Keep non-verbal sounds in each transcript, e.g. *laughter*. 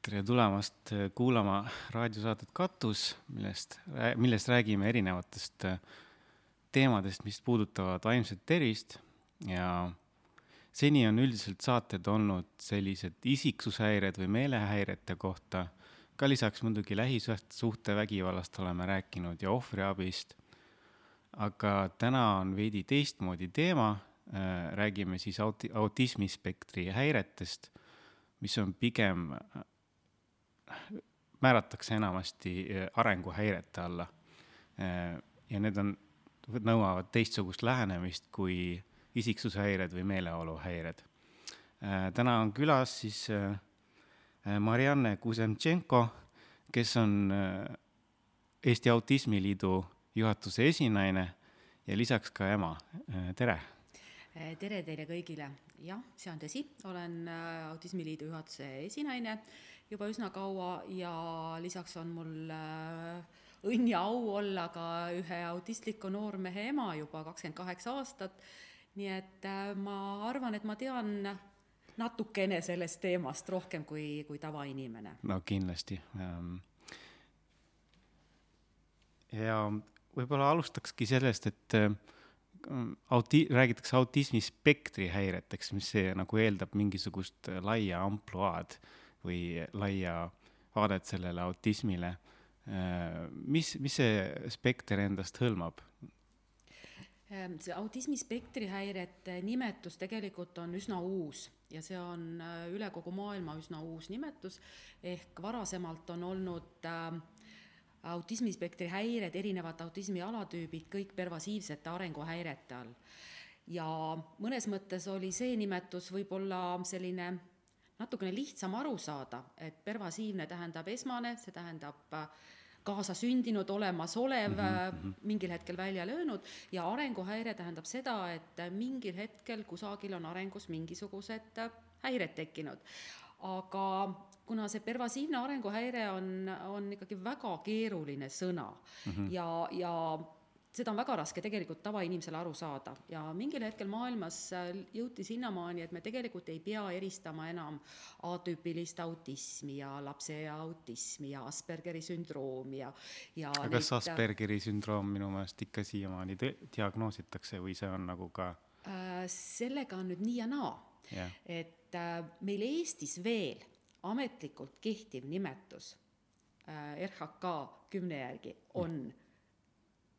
tere tulemast äh, kuulama raadiosaadet Katus, millest, millest räägime erinevatest äh, teemadest, mis puudutavad vaimset tervist. Ja seni on üldiselt saated olnud sellised isiksushäired või meelehäirete kohta, ka lisaks muidugi lähisuhtevägivallast oleme rääkinud ja ohvriabist. aga täna on veidi teistmoodi teema, äh, räägime siis auti-, autismispektri häiretest, mis on pigem määratakse enamasti äh, arenguhäirete alla. Äh, ja need on, nõuavad teistsugust lähenemist kui isiksushäired või meeleoluhäired. Äh, täna on külas siis Marianne Kuzemtšenko, kes on Eesti Autismiliidu juhatuse esinaine ja lisaks ka ema, tere! tere teile kõigile, jah, see on tõsi, olen Autismiliidu juhatuse esinaine juba üsna kaua ja lisaks on mul äh, õnn ja au olla ka ühe autistliku noormehe ema juba kakskümmend kaheksa aastat. nii et äh, ma arvan, et ma tean natukene sellest teemast rohkem kui, kui tavainimene. no kindlasti. Ähm, ja võib-olla alustakski sellest, et äh, auti-, räägitakse autismispektri häireteks, mis see nagu eeldab mingisugust laia ampluaad või laia vaadet sellele autismile. mis, mis see spekter endast hõlmab? Ehm, see autismispektri häirete nimetus tegelikult on üsna uus ja see on äh, üle kogu maailma üsna uus nimetus, ehk varasemalt on olnud äh, autismispektri häired, erinevad autismi alatüübid, kõik pervasiivsete arenguhäirete all. ja mõnes mõttes oli see nimetus võib-olla selline natukene lihtsam aru saada, et pervasiivne tähendab esmane, see tähendab äh, kaasasündinud, olemasolev mm, -hmm. mingil hetkel välja löönud ja arenguhäire tähendab seda, et mingil hetkel kusagil on arengus mingisugused äh, häired tekkinud. aga kuna see pervasiivne arenguhäire on, on ikkagi väga keeruline sõna mm -hmm. ja, ja seda on väga raske tegelikult tavainimesel aru saada ja mingil hetkel maailmas äh, jõuti sinnamaani, et me tegelikult ei pea eristama enam atüüpilist autismi ja lapse autismi ja Aspergeri sündroomi ja, ja aga kas neid... Aspergeri sündroom minu meelest ikka siiamaani diagnoositakse või see on nagu ka äh,? sellega on nüüd nii ja naa yeah., et äh, meil Eestis veel ametlikult kehtiv nimetus äh, RHK kümne järgi on mm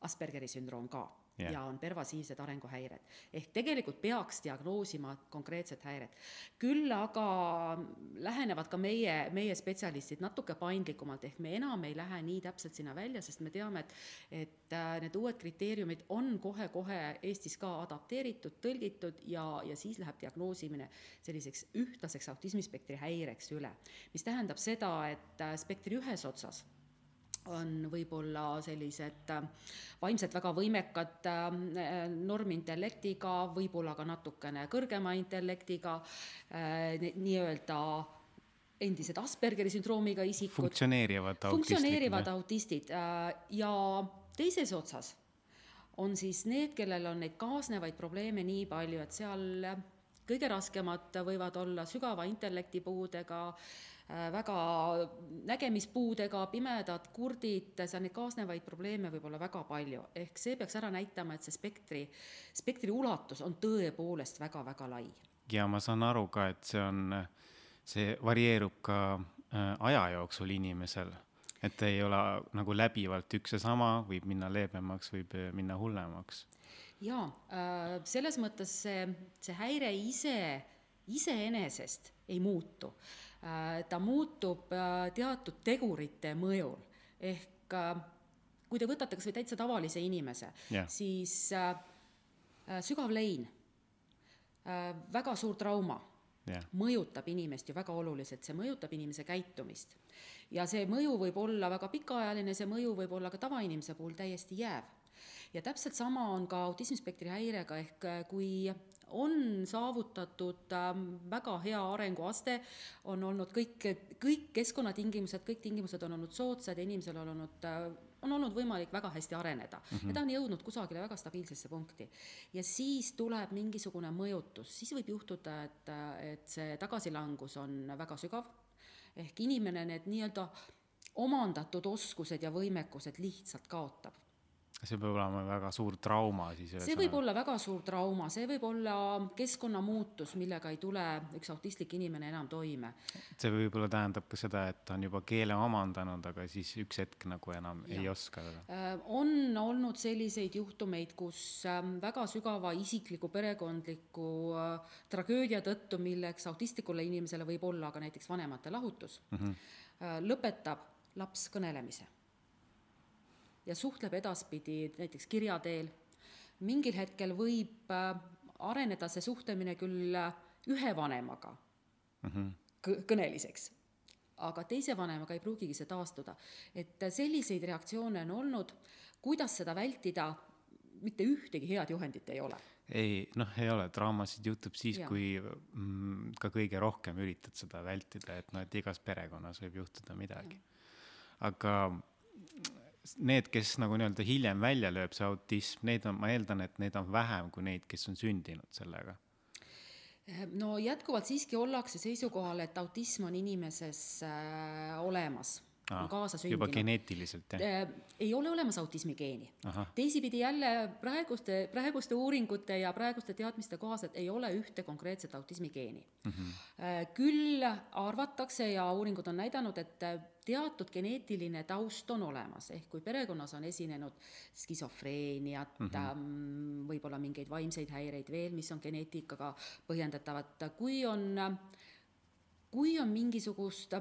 Aspergeri sündroom ka yeah. ja on pervasiivsed arenguhäired. ehk tegelikult peaks diagnoosima konkreetset häiret. küll aga lähenevad ka meie, meie spetsialistid natuke paindlikumalt, ehk me enam ei lähe nii täpselt sinna välja, sest me teame, et et äh, need uued kriteeriumid on kohe-kohe Eestis ka adapteeritud, tõlgitud ja, ja siis läheb diagnoosimine selliseks ühtlaseks autismispektri häireks üle. mis tähendab seda, et äh, spektri ühes otsas on võib-olla sellised äh, vaimselt väga võimekad äh, normintellektiga, võib-olla ka natukene kõrgema intellektiga, äh, nii-öelda endised Aspergeri sündroomiga isikud. funktsioneerivad autistid. funktsioneerivad autistid ja teises otsas on siis need, kellel on neid kaasnevaid probleeme nii palju, et seal kõige raskemad võivad olla sügava intellektipuudega äh, Äh, väga nägemispuudega, pimedad, kurdid, seal neid kaasnevaid probleeme võib olla väga palju, ehk see peaks ära näitama, et see spektri, spektri ulatus on tõepoolest väga-väga lai. ja ma saan aru ka, et see on, see varieerub ka äh, aja jooksul inimesel, et ei ole nagu läbivalt üks ja sama, võib minna leebemaks, võib äh, minna hullemaks. jaa, selles mõttes see, see häire ise, iseenesest ei muutu Äh, ta muutub äh, teatud tegurite mõjul, ehk äh, kui te võtate kas või täitsa tavalise inimese yeah., siis äh, sügav lein äh,, väga suur trauma yeah. mõjutab inimest ju väga oluliselt, see mõjutab inimese käitumist. ja see mõju võib olla väga pikaajaline, see mõju võib olla ka tavainimese puhul täiesti jääv. ja täpselt sama on ka autismispektri häirega, ehk kui on saavutatud ähm, väga hea arenguaste, on olnud kõik, kõik keskkonnatingimused, kõik tingimused on olnud soodsad ja inimesel on olnud äh, on olnud võimalik väga hästi areneda mm -hmm. ja ta on jõudnud kusagile väga stabiilsesse punkti. ja siis tuleb mingisugune mõjutus, siis võib juhtuda, et, et see tagasilangus on väga sügav ehk inimene need nii-öelda omandatud oskused ja võimekused lihtsalt kaotab see peab olema väga suur trauma siis see võib olla väga suur trauma, see võib olla keskkonnamuutus, millega ei tule üks autistlik inimene enam toime. see võib-olla tähendab ka seda, et ta on juba keele omandanud, aga siis üks hetk nagu enam ja. ei oska teda. Äh, on olnud selliseid juhtumeid, kus ähm, väga sügava isikliku perekondliku äh, tragöödia tõttu, milleks autistlikule inimesele võib olla ka näiteks vanemate lahutus mm, -hmm. lõpetab laps kõnelemise ja suhtleb edaspidi näiteks kirja teel. mingil hetkel võib äh, areneda see suhtlemine küll äh, ühe vanemaga mm -hmm. kõneliseks, aga teise vanemaga ei pruugigi see taastuda. et äh, selliseid reaktsioone on olnud, kuidas seda vältida, mitte ühtegi head juhendit ei ole ei, noh, ei ole, draamasid juhtub siis, kui mm, ka kõige rohkem üritad seda vältida, et noh, et igas perekonnas võib juhtuda midagi. aga need, kes nagu nii-öelda hiljem välja lööb, see autism, neid on, ma eeldan, et neid on vähem kui neid, kes on sündinud sellega. no jätkuvalt siiski ollakse seisukohal, et autism on inimeses äh, olemas on kaasa sündinud. juba geneetiliselt, jah? Äh, ei ole olemas autismigeeni. teisipidi jälle praeguste, praeguste uuringute ja praeguste teadmiste kohaselt ei ole ühte konkreetset autismigeeni mm. -hmm. küll arvatakse ja uuringud on näidanud, et teatud geneetiline taust on olemas, ehk kui perekonnas on esinenud skisofreeniat mm, -hmm. võib-olla mingeid vaimseid häireid veel, mis on geneetikaga põhjendatavad, kui on, kui on mingisugust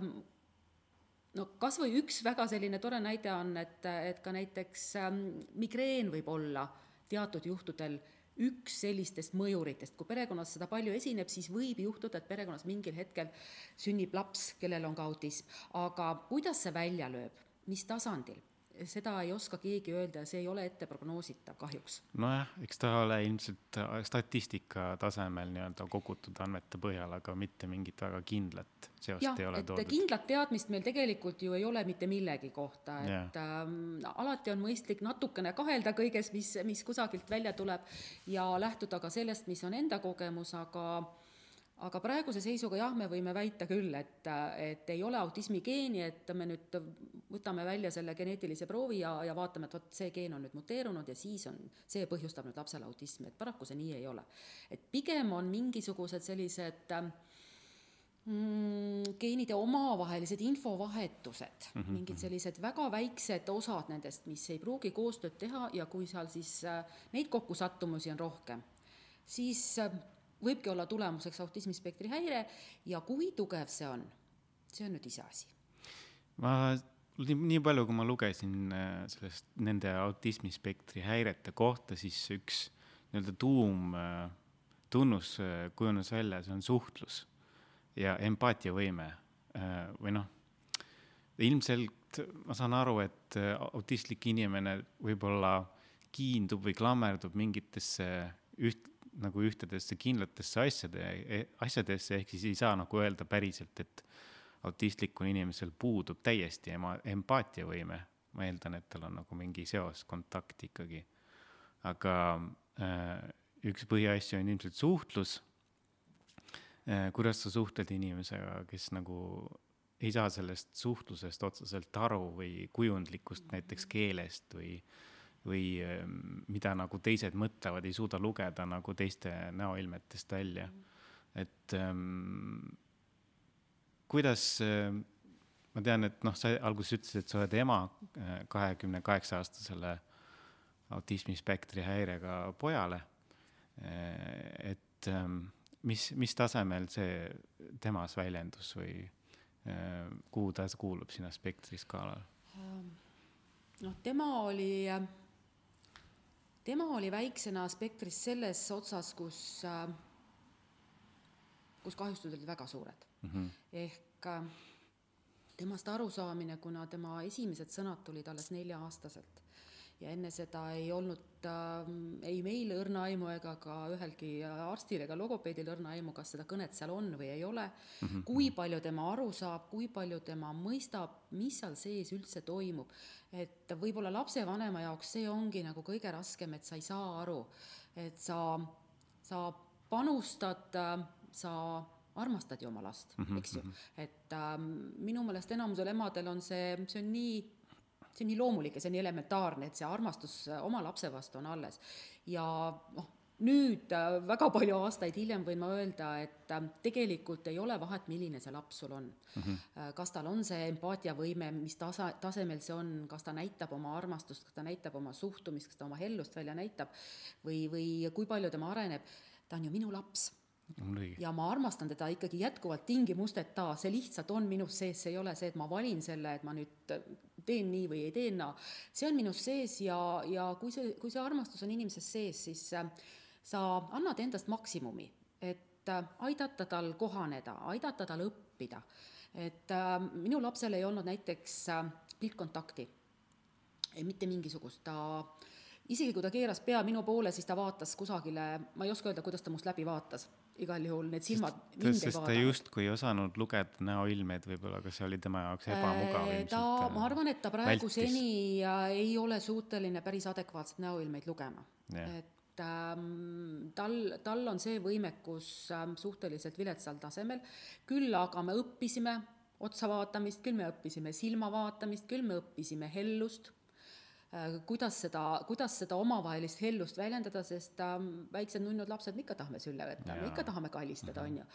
no kas või üks väga selline tore näide on, et, et ka näiteks ähm, migreen võib olla teatud juhtudel üks sellistest mõjuritest, kui perekonnas seda palju esineb, siis võib juhtuda, et perekonnas mingil hetkel sünnib laps, kellel on ka autism, aga kuidas see välja lööb, mis tasandil, seda ei oska keegi öelda ja see ei ole ette prognoositav kahjuks. nojah, eks ta ole ilmselt äh, statistika tasemel nii-öelda kogutud andmete põhjal, aga mitte mingit väga kindlat seost ja, ei ole toodud. kindlat teadmist meil tegelikult ju ei ole mitte millegi kohta, et ähm, alati on mõistlik natukene kahelda kõiges, mis, mis kusagilt välja tuleb ja lähtuda ka sellest, mis on enda kogemus, aga aga praeguse seisuga jah, me võime väita küll, et, et ei ole autismi geeni, et me nüüd võtame välja selle geneetilise proovi ja, ja vaatame, et vot see geen on nüüd muteerunud ja siis on, see põhjustab nüüd lapsele autismi, et paraku see nii ei ole. et pigem on mingisugused sellised mm, geenide omavahelised infovahetused mm, -hmm. mingid mhm. sellised väga väiksed osad nendest, mis ei pruugi koostööd teha ja kui seal siis äh, neid kokkusattumusi on rohkem, siis äh, võibki olla tulemuseks autismispektri häire ja kui tugev see on, see on nüüd iseasi. ma, nii, nii palju, kui ma lugesin äh, sellest, nende autismispektri häirete kohta, siis üks nii-öelda tuum äh, tunnus äh, kujunes välja, see on suhtlus ja empaatiavõime või noh, ilmselt ma saan aru, et autistlik inimene võib-olla kiindub või klammerdub mingitesse üht, nagu ühtedesse kindlatesse asjade, asjadesse, ehk siis ei saa nagu öelda päriselt, et autistlikul inimesel puudub täiesti ema-, empaatiavõime. ma eeldan, et tal on nagu mingi seos, kontakt ikkagi. aga äh, üks põhiasju on ilmselt suhtlus äh,. kuidas sa suhtled inimesega, kes nagu ei saa sellest suhtlusest otseselt aru või kujundlikust näiteks keelest või äh, või ehm, mida nagu teised mõtlevad, ei suuda lugeda nagu teiste näoilmetest välja. et ähm, kuidas äh,, ma tean, et noh, sa alguses ütlesid, et sa oled ema äh, kahekümne kaheksa aastasele autismispektri häirega pojale äh,. et ähm, mis, mis tasemel see temas väljendus või äh, kuhu ta kuulub sinna spektri skaalal? Ähm, noh, tema oli äh tema oli väiksena spektris selles otsas, kus, äh, kus kahjustused olid väga suured mm. -hmm. ehk äh, temast arusaamine, kuna tema esimesed sõnad tulid alles nelja-aastaselt ja enne seda ei olnud äh, ei meil õrna aimu ega ka ühelgi arstil ega logopeedil õrna aimu, kas seda kõnet seal on või ei ole mm, -hmm. kui palju tema aru saab, kui palju tema mõistab, mis seal sees üldse toimub. et võib-olla lapsevanema jaoks see ongi nagu kõige raskem, et sa ei saa aru, et sa, sa panustad, sa armastad ju oma last mm, -hmm. eks ju. et ähm, minu meelest enamusel emadel on see, see on nii, see on nii loomulik ja see on nii elementaarne, et see armastus oma lapse vastu on alles. ja noh, nüüd äh, väga palju aastaid hiljem võin ma öelda, et äh, tegelikult ei ole vahet, milline see laps sul on mm. -hmm. kas tal on see empaatiavõime, mis tasa, tasemel see on, kas ta näitab oma armastust, kas ta näitab oma suhtumist, kas ta oma hellust välja näitab või, või kui palju tema areneb, ta on ju minu laps ja ma armastan teda ikkagi jätkuvalt tingimusteta, see lihtsalt on minus sees, see ei ole see, et ma valin selle, et ma nüüd teen nii või ei tee naa. see on minus sees ja, ja kui see, kui see armastus on inimeses sees, siis äh, sa annad endast maksimumi, et äh, aidata tal kohaneda, aidata tal õppida. et äh, minu lapsel ei olnud näiteks äh, piltkontakti, mitte mingisugust, ta isegi kui ta keeras pea minu poole, siis ta vaatas kusagile, ma ei oska öelda, kuidas ta must läbi vaatas, igal juhul need silmad sest, mind ei vaadanud. ta justkui ei osanud lugeda näoilmeid võib-olla, kas see oli tema jaoks ebamugav ilmselt? ta, ma arvan, et ta praegu vältis. seni ei ole suuteline päris adekvaatselt näoilmeid lugema yeah.. et ähm, tal, tal on see võimekus ähm, suhteliselt viletsal tasemel, küll aga me õppisime otsa vaatamist, küll me õppisime silma vaatamist, küll me õppisime hellust äh,, kuidas seda, kuidas seda omavahelist hellust väljendada, sest ähm, väiksed nunnud lapsed me ikka tahame sülle võtta, me ikka tahame kallistada, on ju.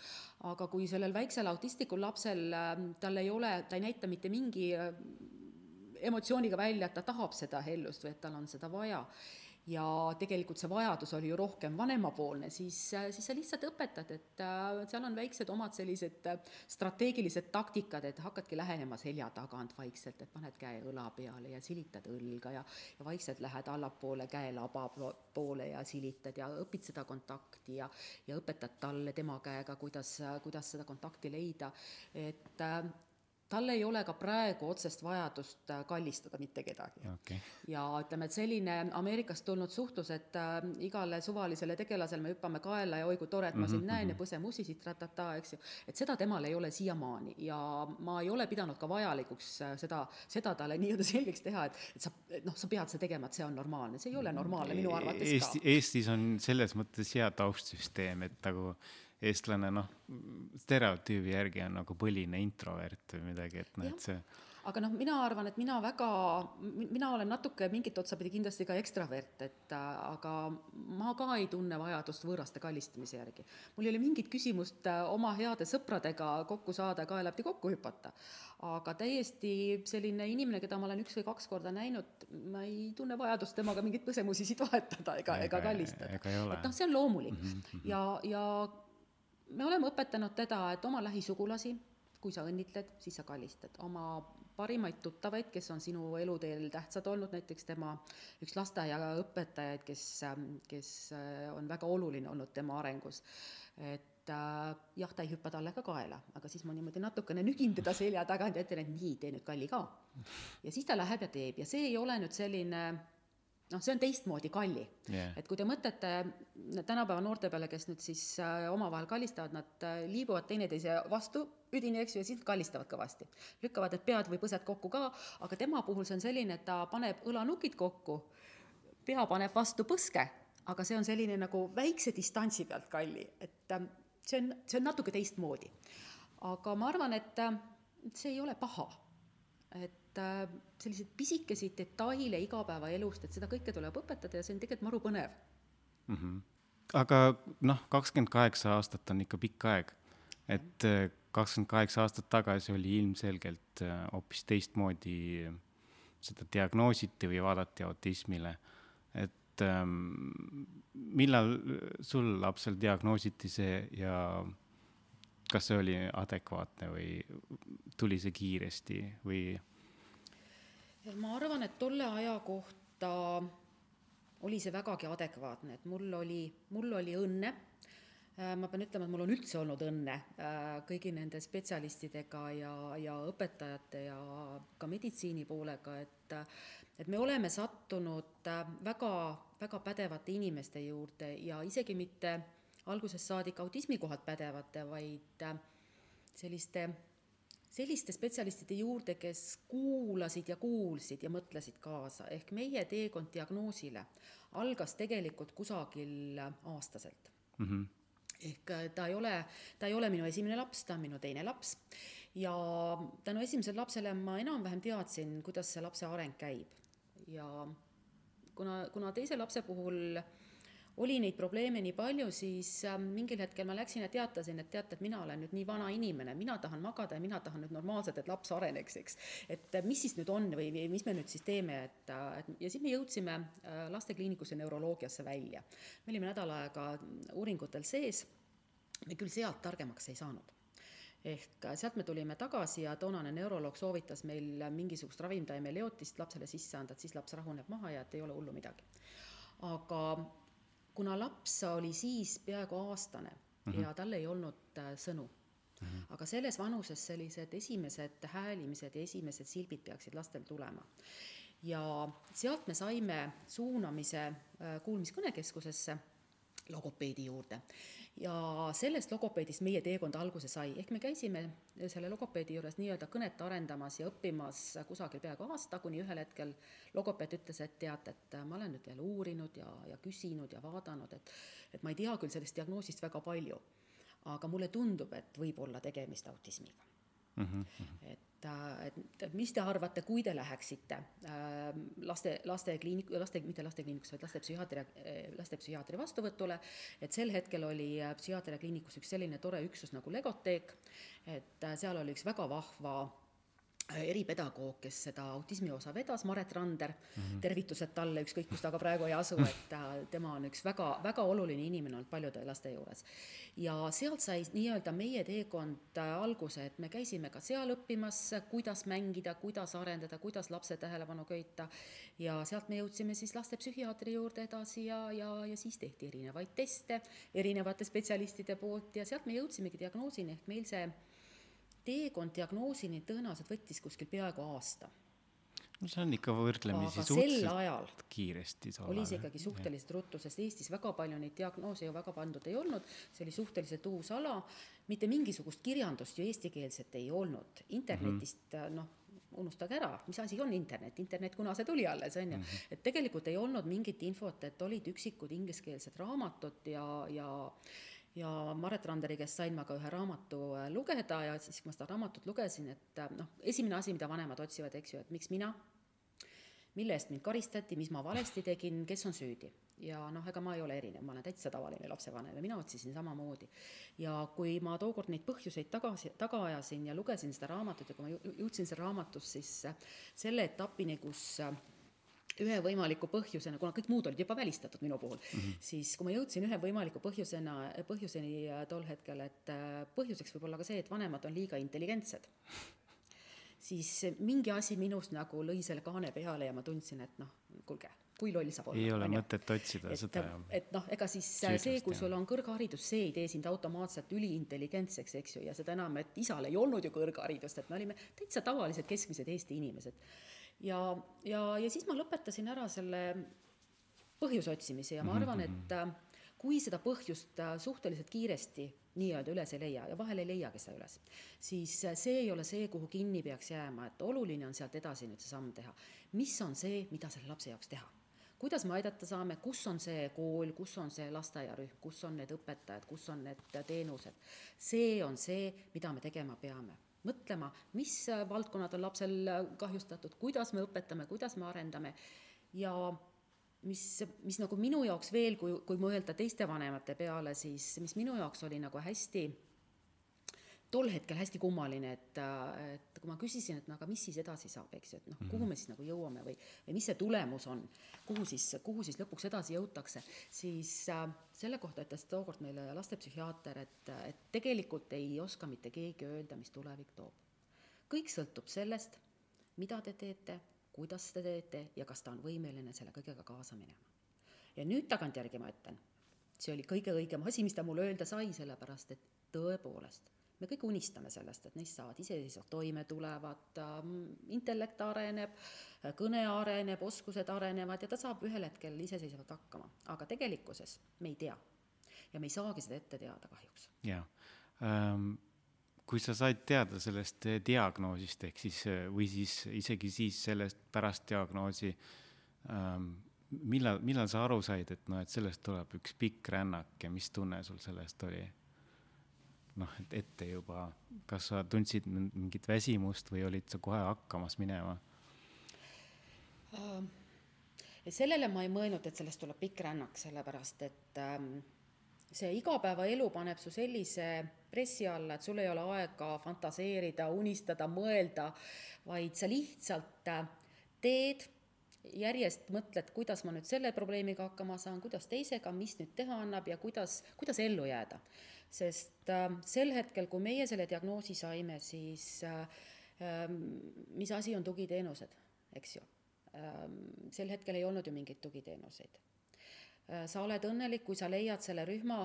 aga kui sellel väiksel autistlikul lapsel äh,, tal ei ole, ta ei näita mitte mingi äh, emotsiooniga välja, et ta tahab seda hellust või et tal on seda vaja ja tegelikult see vajadus oli ju rohkem vanemapoolne, siis, siis sa lihtsalt õpetad, et äh, seal on väiksed omad sellised äh, strateegilised taktikad, et hakkadki lähenema selja tagant vaikselt, et paned käe õla peale ja silitad õlga ja, ja vaikselt lähed allapoole käelaba poole ja silitad ja õpid seda kontakti ja, ja õpetad talle tema käega, kuidas, kuidas seda kontakti leida, et äh, tal ei ole ka praegu otsest vajadust äh, kallistada mitte kedagi okay.. ja ütleme, et selline Ameerikast tulnud suhtlus, et äh, igale suvalisele tegelasele me hüppame kaela ja oi kui tore, et ma sind mm -hmm. näen ja mhm. põse musisid, ratata, eks ju, et seda temal ei ole siiamaani ja ma ei ole pidanud ka vajalikuks äh, seda, seda talle nii-öelda *laughs* selgeks teha, et, et sa, noh, sa pead seda tegema, et see on normaalne, see ei ole normaalne minu arvates Eesti, ka. Eestis on selles mõttes hea taustsüsteem, et nagu eestlane noh, stereotüübi järgi on nagu põline introvert või midagi, et noh, et see aga noh, mina arvan, et mina väga, mina olen natuke mingit otsapidi kindlasti ka ekstravert, et aga ma ka ei tunne vajadust võõraste kallistamise järgi. mul ei ole mingit küsimust äh, oma heade sõpradega kokku saada, kaelapidi kokku hüpata. aga täiesti selline inimene, keda ma olen üks või kaks korda näinud, ma ei tunne vajadust temaga mingeid põsemusisid vahetada ega, ega kallistada. et noh, see on loomulik mm -hmm. ja, ja me oleme õpetanud teda, et oma lähisugulasi, kui sa õnnitled, siis sa kallistad oma parimaid tuttavaid, kes on sinu eluteel tähtsad olnud, näiteks tema üks lasteaiaõpetajaid, kes, kes äh, on väga oluline olnud tema arengus. et äh, jah, ta ei hüppa talle ka kaela, aga siis ma niimoodi natukene nügin teda selja tagant ja ütlen, et nii, tee nüüd kalli ka. ja siis ta läheb ja teeb ja see ei ole nüüd selline noh, see on teistmoodi kalli yeah.. et kui te mõtlete tänapäeva noorte peale, kes nüüd siis äh, omavahel kallistavad, nad äh, liibuvad teineteise vastu üdini, eks ju, ja siis kallistavad kõvasti. lükkavad need pead või põsed kokku ka, aga tema puhul see on selline, et ta paneb õlanukid kokku, pea paneb vastu põske, aga see on selline nagu väikse distantsi pealt kalli, et äh, see on, see on natuke teistmoodi. aga ma arvan, et see ei ole paha. et et äh, selliseid pisikesi detaile igapäevaelust, et seda kõike tuleb õpetada ja see on tegelikult maru põnev mm. -hmm. aga noh, kakskümmend kaheksa aastat on ikka pikk aeg, et äh, kakskümmend kaheksa aastat tagasi oli ilmselgelt äh, hoopis teistmoodi seda diagnoositi või vaadati autismile, et ähm, millal sul lapsel diagnoositi see ja kas see oli adekvaatne või tuli see kiiresti või ma arvan, et tolle aja kohta oli see vägagi adekvaatne, et mul oli, mul oli õnne, äh, ma pean ütlema, et mul on üldse olnud õnne äh, kõigi nende spetsialistidega ja, ja õpetajate ja ka meditsiini poolega, et et me oleme sattunud äh, väga, väga pädevate inimeste juurde ja isegi mitte algusest saadik autismi kohalt pädevate, vaid selliste selliste spetsialistide juurde, kes kuulasid ja kuulsid ja mõtlesid kaasa, ehk meie teekond diagnoosile algas tegelikult kusagil aastaselt mm. -hmm. ehk äh, ta ei ole, ta ei ole minu esimene laps, ta on minu teine laps ja tänu esimesele lapsele ma enam-vähem teadsin, kuidas see lapse areng käib. ja kuna, kuna teise lapse puhul oli neid probleeme nii palju, siis äh, mingil hetkel ma läksin ja teatasin, et teate, et mina olen nüüd nii vana inimene, mina tahan magada ja mina tahan nüüd normaalselt, et laps areneks, eks. et mis siis nüüd on või, või mis me nüüd siis teeme, et, et ja siis me jõudsime lastekliinikusse neuroloogiasse välja. me olime nädal aega uuringutel sees me küll sealt targemaks ei saanud ehk sealt me tulime tagasi ja toonane neuroloog soovitas meil mingisugust ravimtaime leotist lapsele sisse anda, et siis laps rahuneb maha ja et ei ole hullu midagi. aga kuna laps oli siis peaaegu aastane mm -hmm. ja tal ei olnud äh, sõnu mm, -hmm. aga selles vanuses sellised esimesed häälimised ja esimesed silbid peaksid lastel tulema. ja sealt me saime suunamise äh, kuulmiskõnekeskusesse logopeedi juurde ja sellest logopeedist meie teekond alguse sai, ehk me käisime selle logopeedi juures nii-öelda kõnet arendamas ja õppimas kusagil peaaegu aasta, kuni ühel hetkel logopeed ütles, et tead, et ma olen nüüd jälle uurinud ja, ja küsinud ja vaadanud, et et ma ei tea küll sellest diagnoosist väga palju, aga mulle tundub, et võib olla tegemist autismiga mm. -hmm. et et, et mis te arvate, kui te läheksite äh, laste, lastekliinik, laste, mitte lastekliinikusse, vaid lastepsühhiaatria, lastepsühhiaatri vastuvõtule, et sel hetkel oli äh, psühhiaatria kliinikus üks selline tore üksus nagu Legoteek, et äh, seal oli üks väga vahva eripedagoog, kes seda autismi osa vedas, Maret Rander mm, -hmm. tervitused talle, ükskõik kus ta ka praegu ei asu, et tema on üks väga, väga oluline inimene olnud paljude laste juures. ja sealt sai nii-öelda meie teekond alguse, et me käisime ka seal õppimas, kuidas mängida, kuidas arendada, kuidas lapse tähelepanu köita ja sealt me jõudsime siis lastepsühhiaatri juurde edasi ja, ja, ja siis tehti erinevaid teste erinevate spetsialistide poolt ja sealt me jõudsimegi diagnoosini, ehk meil see teekond diagnoosini tõenäoliselt võttis kuskil peaaegu aasta. no see on ikka võrdlemisi suhteliselt kiiresti. oli see ikkagi suhteliselt ruttu, sest Eestis väga palju neid diagnoose ju väga pandud ei olnud, see oli suhteliselt uus ala, mitte mingisugust kirjandust ju eestikeelset ei olnud, internetist mm -hmm. noh, unustage ära, mis asi on internet, internet, kuna see tuli alles, on ju, mhm. et tegelikult ei olnud mingit infot, et olid üksikud ingliskeelsed raamatud ja, ja ja Maret Randeri käest sain ma ka ühe raamatu äh, lugeda ja siis, kui ma seda raamatut lugesin, et äh, noh, esimene asi, mida vanemad otsivad, eks ju, et miks mina, mille eest mind karistati, mis ma valesti tegin, kes on süüdi. ja noh, ega ma ei ole erinev, ma olen täitsa tavaline lapsevanem ja mina otsisin samamoodi. ja kui ma tookord neid põhjuseid tagasi, taga ajasin ja lugesin seda raamatut ja kui ma jõudsin seal raamatus siis äh, selle etapini, kus ühe võimaliku põhjusena, kuna kõik muud olid juba välistatud minu puhul mm, -hmm. siis kui ma jõudsin ühe võimaliku põhjusena, põhjuseni äh, tol hetkel, et äh, põhjuseks võib olla ka see, et vanemad on liiga intelligentsed, siis mingi asi minus nagu lõi selle kaane peale ja ma tundsin, et noh, kuulge, kui loll saab olla. ei ole mõtet otsida et, seda. et noh, ega siis Süüdlast, see, kui sul on kõrgharidus, see ei tee sind automaatselt üliintelligentseks, eks ju, ja seda enam, et isal ei olnud ju kõrgharidust, et me olime täitsa tavalised keskmised Eesti inimesed ja, ja, ja siis ma lõpetasin ära selle põhjuse otsimise ja ma arvan, et mhm. äh, kui seda põhjust äh, suhteliselt kiiresti nii-öelda üles ei leia ja vahel ei leiagi seda üles, siis äh, see ei ole see, kuhu kinni peaks jääma, et oluline on sealt edasi nüüd see samm teha. mis on see, mida selle lapse jaoks teha? kuidas me aidata saame, kus on see kool, kus on see lasteaiarühm, kus on need õpetajad, kus on need teenused? see on see, mida me tegema peame mõtlema, mis valdkonnad on lapsel kahjustatud, kuidas me õpetame, kuidas me arendame. Ja mis, mis nagu minu jaoks veel, kui, kui mõelda teiste vanemate peale, siis mis minu jaoks oli nagu hästi tol hetkel hästi kummaline, et, et kui ma küsisin, et no aga mis siis edasi saab, eks ju, et noh, kuhu me siis nagu jõuame või, või mis see tulemus on, kuhu siis, kuhu siis lõpuks edasi jõutakse, siis äh, selle kohta ütles tookord meile lastepsühhiaater, et, et tegelikult ei oska mitte keegi öelda, mis tulevik toob. kõik sõltub sellest, mida te teete, kuidas te teete ja kas ta on võimeline selle kõigega kaasa minema. ja nüüd tagantjärgi ma ütlen, see oli kõige õigem asi, mis ta mulle öelda sai, sellepärast et tõepoolest me kõik unistame sellest, et neist saavad iseseisvalt toime tulevad, ähm, intellekt areneb, kõne areneb, oskused arenevad ja ta saab ühel hetkel iseseisvalt hakkama, aga tegelikkuses me ei tea. ja me ei saagi seda ette teada kahjuks. jaa ähm,, kui sa said teada sellest diagnoosist, ehk siis või siis isegi siis sellest pärast diagnoosi ähm, millal, millal sa aru said, et noh, et sellest tuleb üks pikk rännak ja mis tunne sul sellest oli? Noh, et ette juba, kas sa tundsid mingit väsimust või olid sa kohe hakkamas minema uh,? sellele ma ei mõelnud, et sellest tuleb pikk rännak, sellepärast et ähm, see igapäevaelu paneb su sellise pressi alla, et sul ei ole aega fantaseerida, unistada, mõelda, vaid sa lihtsalt äh, teed, järjest mõtled, kuidas ma nüüd selle probleemiga hakkama saan, kuidas teisega, mis nüüd teha annab ja kuidas, kuidas ellu jääda. Sest äh, sel hetkel, kui meie selle diagnoosi saime, siis äh, äh, mis asi on tugiteenused, eks ju äh,. sel hetkel ei olnud ju mingeid tugiteenuseid Äh, sa oled õnnelik, kui sa leiad selle rühma,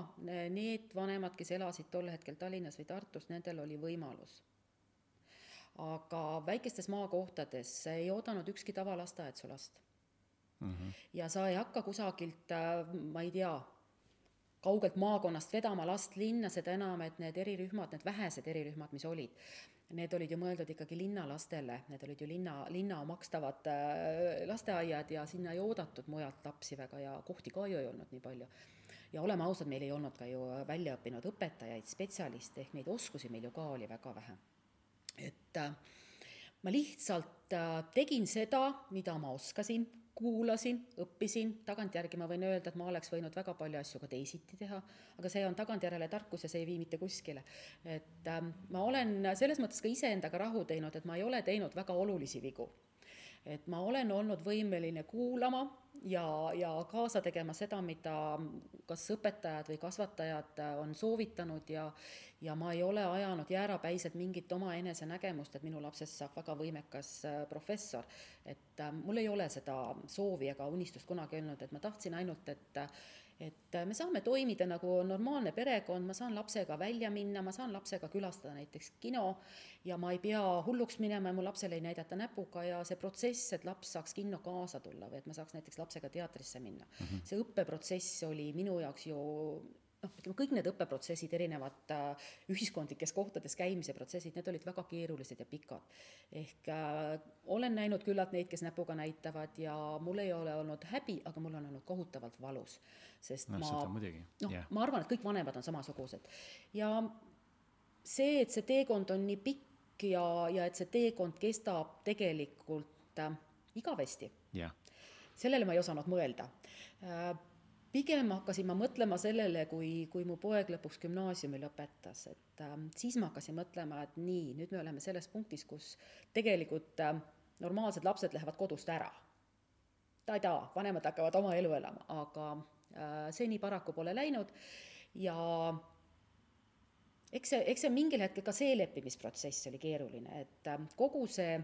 need vanemad, kes elasid tol hetkel Tallinnas või Tartus, nendel oli võimalus. aga väikestes maakohtades ei oodanud ükski tavalasteaed su last mm. -hmm. ja sa ei hakka kusagilt, äh, ma ei tea, kaugelt maakonnast vedama last linna, seda enam, et need erirühmad, need vähesed erirühmad, mis olid, need olid ju mõeldud ikkagi linnalastele, need olid ju linna, linna makstavad äh, lasteaiad ja sinna ei oodatud mujalt lapsi väga ja kohti ka ju ei olnud nii palju. ja oleme ausad, meil ei olnud ka ju väljaõppinud õpetajaid, spetsialiste, ehk neid oskusi meil ju ka oli väga vähe. et äh, ma lihtsalt äh, tegin seda, mida ma oskasin, kuulasin, õppisin, tagantjärgi ma võin öelda, et ma oleks võinud väga palju asju ka teisiti teha, aga see on tagantjärele tarkus ja see ei vii mitte kuskile. et ähm, ma olen selles mõttes ka iseendaga rahu teinud, et ma ei ole teinud väga olulisi vigu. Et ma olen olnud võimeline kuulama ja, ja kaasa tegema seda, mida kas õpetajad või kasvatajad on soovitanud ja ja ma ei ole ajanud jäärapäiselt mingit oma enesenägemust, et minu lapsest saab väga võimekas äh, professor. et äh, mul ei ole seda soovi ega unistust kunagi olnud, et ma tahtsin ainult, et et me saame toimida nagu normaalne perekond, ma saan lapsega välja minna, ma saan lapsega külastada näiteks kino ja ma ei pea hulluks minema ja mu lapsele ei näidata näpuga ja see protsess, et laps saaks kinno kaasa tulla või et ma saaks näiteks lapsega teatrisse minna mm, -hmm. see õppeprotsess oli minu jaoks ju noh, ütleme kõik need õppeprotsessid, erinevad äh, ühiskondlikes kohtades käimise protsessid, need olid väga keerulised ja pikad. ehk äh, olen näinud küllalt neid, kes näpuga näitavad ja mul ei ole olnud häbi, aga mul on olnud kohutavalt valus, sest no, ma, noh yeah., ma arvan, et kõik vanemad on samasugused. ja see, et see teekond on nii pikk ja, ja et see teekond kestab tegelikult äh, igavesti yeah., sellele ma ei osanud mõelda äh, pigem hakkasin ma mõtlema sellele, kui, kui mu poeg lõpuks gümnaasiumi lõpetas, et äh, siis ma hakkasin mõtlema, et nii, nüüd me oleme selles punktis, kus tegelikult äh, normaalsed lapsed lähevad kodust ära. ta-taa, vanemad hakkavad oma elu elama, aga äh, see nii paraku pole läinud ja eks see, eks see mingil hetkel ka see leppimisprotsess oli keeruline, et äh, kogu see,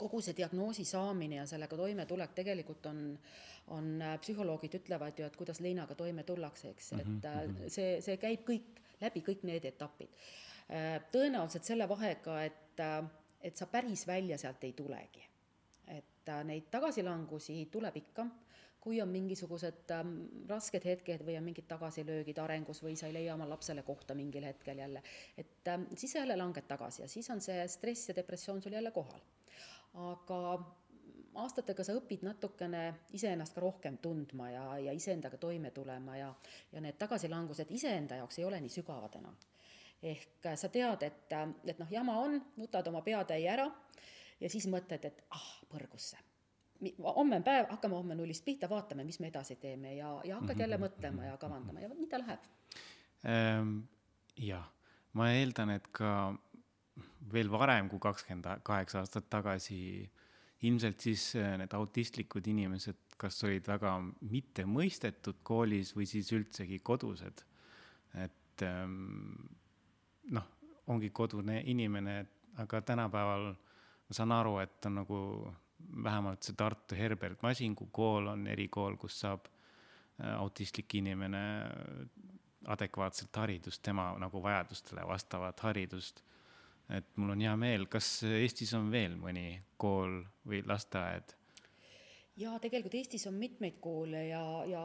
kogu see diagnoosi saamine ja sellega toimetulek tegelikult on on, äh, psühholoogid ütlevad ju, et kuidas leinaga toime tullakse, eks mm, -hmm. et äh, mhm. see, see käib kõik, läbi kõik need etapid. Äh, tõenäoliselt selle vahega, et, et sa päris välja sealt ei tulegi. et neid tagasilangusi tuleb ikka, kui on mingisugused ähm, rasked hetked või on mingid tagasilöögid arengus või sa ei leia oma lapsele kohta mingil hetkel jälle, et ähm, siis sa jälle langed tagasi ja siis on see stress ja depressioon sul jälle kohal. Aga aastatega sa õpid natukene iseennast ka rohkem tundma ja, ja iseendaga toime tulema ja, ja need tagasilangused iseenda jaoks ei ole nii sügavad enam. ehk sa tead, et, et noh, jama on, nutad oma peatäie ära ja siis mõtled, et ah, põrgusse. homme on päev, hakkame homme nullist pihta, vaatame, mis me edasi teeme ja, ja hakkad jälle mhm, mõtlema ja kavandama ja nii ta läheb ähm,. jah, ma eeldan, et ka veel varem kui kakskümmend kaheksa aastat tagasi ilmselt siis äh, need autistlikud inimesed kas olid väga mittemõistetud koolis või siis üldsegi kodused. et ähm, noh, ongi kodune inimene, aga tänapäeval ma saan aru, et on nagu vähemalt see Tartu Herbert Masingu kool on erikool, kus saab äh, autistlik inimene adekvaatset haridust, tema nagu vajadustele vastavat haridust et mul on hea meel, kas Eestis on veel mõni kool või lasteaed? Jaa, tegelikult Eestis on mitmeid koole ja, ja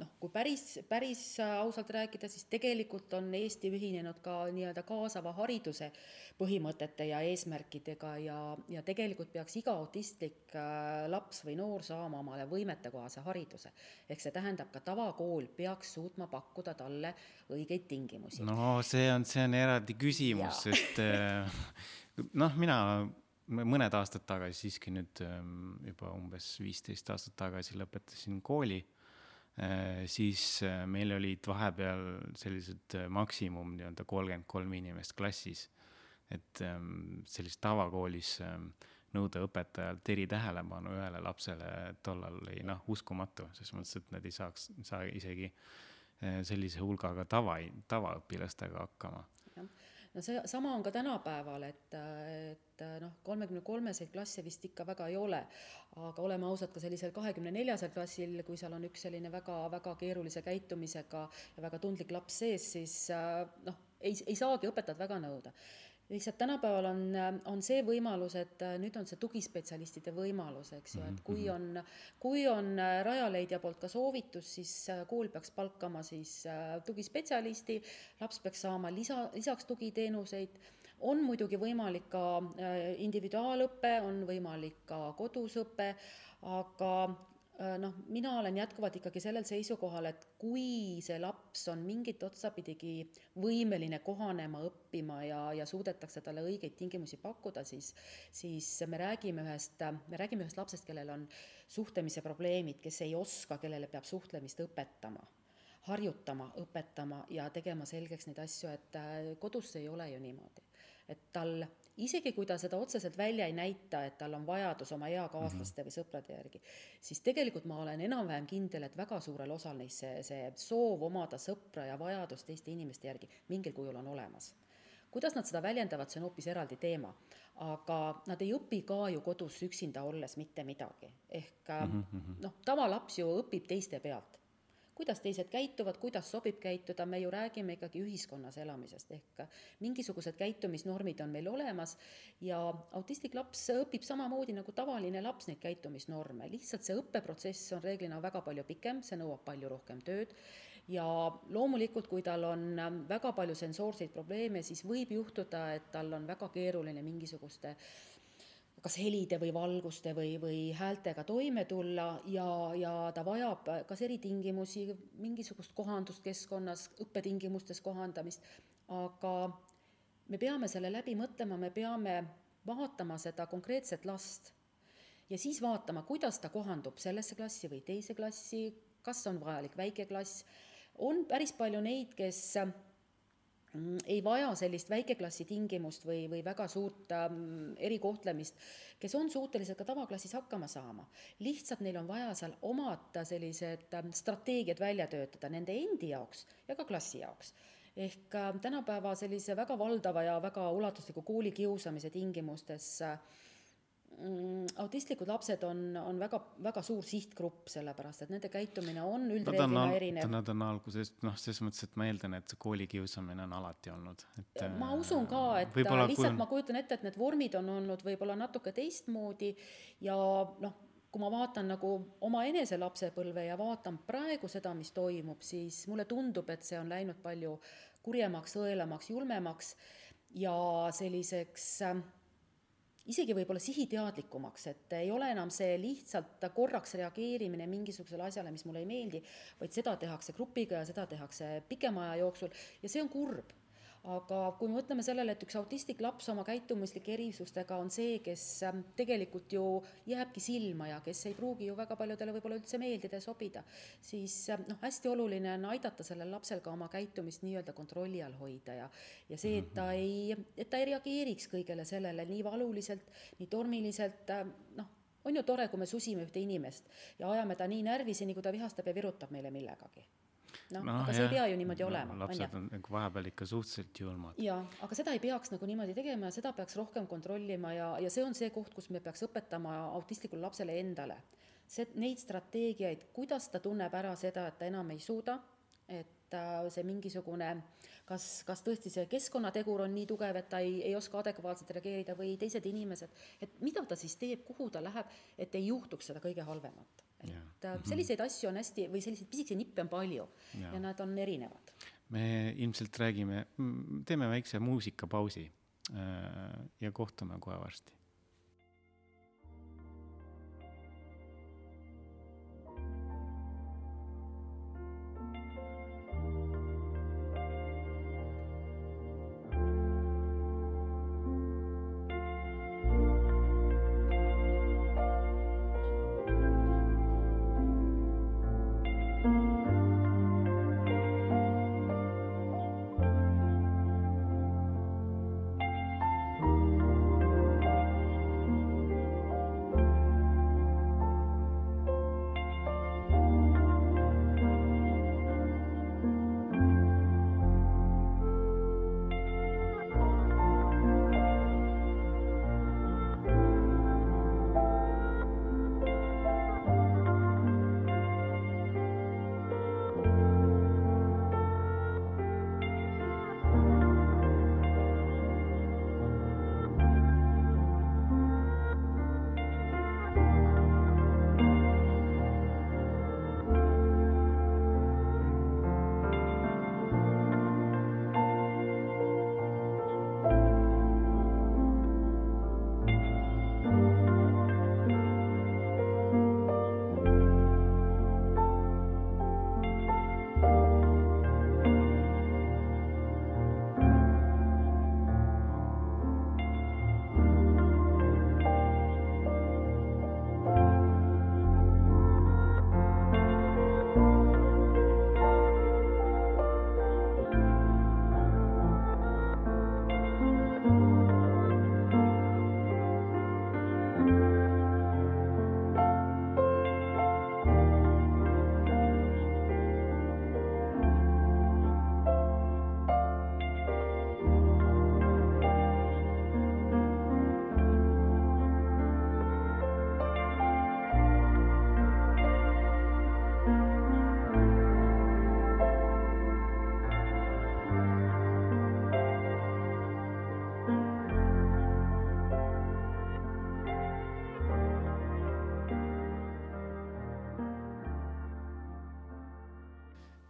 noh, kui päris, päris ausalt rääkida, siis tegelikult on Eesti ühinenud ka nii-öelda kaasava hariduse põhimõtete ja eesmärkidega ja, ja tegelikult peaks iga autistlik äh, laps või noor saama omale võimetekohase hariduse. ehk see tähendab, ka tavakool peaks suutma pakkuda talle õigeid tingimusi. no see on, see on eraldi küsimus, sest äh, *laughs* noh, mina mõned aastad tagasi, siiski nüüd ähm, juba umbes viisteist aastat tagasi lõpetasin kooli, äh, siis äh, meil olid vahepeal sellised äh, maksimum nii-öelda kolmkümmend kolm inimest klassis. et ähm, sellises tavakoolis ähm, nõuda õpetajalt eritähelepanu ühele lapsele tollal oli noh, uskumatu, ses mõttes, et nad ei saaks, saa isegi sellise hulgaga tava, tavaõpilastega hakkama no see sama on ka tänapäeval, et, et noh, kolmekümne kolmeseid klasse vist ikka väga ei ole, aga oleme ausad, ka sellisel kahekümne neljasel klassil, kui seal on üks selline väga, väga keerulise käitumisega ja väga tundlik laps sees, siis noh, ei, ei saagi õpetajad väga nõuda lihtsalt tänapäeval on, on see võimalus, et äh, nüüd on see tugispetsialistide võimalus, eks ju, et mhm, kui mhm. on, kui on äh, Rajaleidja poolt ka soovitus, siis äh, kool peaks palkama siis tugispetsialisti, laps peaks saama lisa, lisaks tugiteenuseid, on muidugi võimalik ka individuaalõpe, on võimalik ka kodus õpe, aga noh, mina olen jätkuvalt ikkagi sellel seisukohal, et kui see laps on mingit otsapidigi võimeline kohanema, õppima ja, ja suudetakse talle õigeid tingimusi pakkuda, siis, siis me räägime ühest, me räägime ühest lapsest, kellel on suhtlemise probleemid, kes ei oska, kellele peab suhtlemist õpetama harjutama, õpetama ja tegema selgeks neid asju, et äh, kodus ei ole ju niimoodi. et tal isegi kui ta seda otseselt välja ei näita, et tal on vajadus oma eakaaslaste mm -hmm. või sõprade järgi, siis tegelikult ma olen enam-vähem kindel, et väga suurel osal neist see, see soov omada sõpra ja vajadus teiste inimeste järgi mingil kujul on olemas. kuidas nad seda väljendavad, see on hoopis eraldi teema. aga nad ei õpi ka ju kodus üksinda olles mitte midagi, ehk mm -hmm. noh, tavalaps ju õpib teiste pealt kuidas teised käituvad, kuidas sobib käituda, me ju räägime ikkagi ühiskonnas elamisest, ehk mingisugused käitumisnormid on meil olemas ja autistlik laps õpib samamoodi nagu tavaline laps neid käitumisnorme, lihtsalt see õppeprotsess on reeglina väga palju pikem, see nõuab palju rohkem tööd ja loomulikult, kui tal on väga palju sensoorseid probleeme, siis võib juhtuda, et tal on väga keeruline mingisuguste kas helide või valguste või, või häältega toime tulla ja, ja ta vajab kas eritingimusi, mingisugust kohandust keskkonnas, õppetingimustes kohandamist, aga me peame selle läbi mõtlema, me peame vaatama seda konkreetset last ja siis vaatama, kuidas ta kohandub sellesse klassi või teise klassi, kas on vajalik väikeklass, on päris palju neid, kes ei vaja sellist väikeklassi tingimust või, või väga suurt ähm, erikohtlemist, kes on suutelised ka tavaklassis hakkama saama. lihtsalt neil on vaja seal omad sellised ähm, strateegiad välja töötada nende endi jaoks ja ka klassi jaoks ehk äh, tänapäeva sellise väga valdava ja väga ulatusliku koolikiusamise tingimustes äh, autistlikud lapsed on, on väga, väga suur sihtgrupp, sellepärast et nende käitumine on üldreeglina erinev. Nad on algusest, noh, selles mõttes, et ma eeldan, et see koolikiusamine on alati olnud, et. ma usun ka, et lihtsalt on... ma kujutan ette, et need vormid on olnud võib-olla natuke teistmoodi ja noh, kui ma vaatan nagu oma enese lapsepõlve ja vaatan praegu seda, mis toimub, siis mulle tundub, et see on läinud palju kurjemaks, õelamaks, julmemaks ja selliseks äh, isegi võib-olla sihiteadlikumaks, et ei ole enam see lihtsalt korraks reageerimine mingisugusele asjale, mis mulle ei meeldi, vaid seda tehakse grupiga ja seda tehakse pikema aja jooksul. Ja see on kurb aga kui me mõtleme sellele, et üks autistlik laps oma käitumislike erisustega on see, kes ähm, tegelikult ju jääbki silma ja kes ei pruugi ju väga paljudele võib-olla üldse meeldida ja sobida, siis ähm, noh, hästi oluline on aidata sellel lapsel ka oma käitumist nii-öelda kontrolli all hoida ja ja see, et ta mhm. ei, et ta ei reageeriks kõigele sellele nii valuliselt, nii tormiliselt, ähm, noh, on ju tore, kui me susime ühte inimest ja ajame ta nii närvi, kuni ta vihastab ja virutab meile millegagi noh no, aga see jah. ei pea ju niimoodi no, olema. lapsed on nagu vahepeal ikka suhteliselt julmad. jaa, aga seda ei peaks nagu niimoodi tegema ja seda peaks rohkem kontrollima ja, ja see on see koht, kus me peaks õpetama autistlikule lapsele endale. see, neid strateegiaid, kuidas ta tunneb ära seda, et ta enam ei suuda, et äh, see mingisugune kas, kas tõesti see keskkonnategur on nii tugev, et ta ei, ei oska adekvaatselt reageerida või teised inimesed, et mida ta siis teeb, kuhu ta läheb, et ei juhtuks seda kõige halvemat. Et ja. Äh, mhm. selliseid asju on hästi, või selliseid pisikeseid nippe on palju ja. ja nad on erinevad. me ilmselt räägime, teeme väikse muusikapausi äh, ja kohtume kohe varsti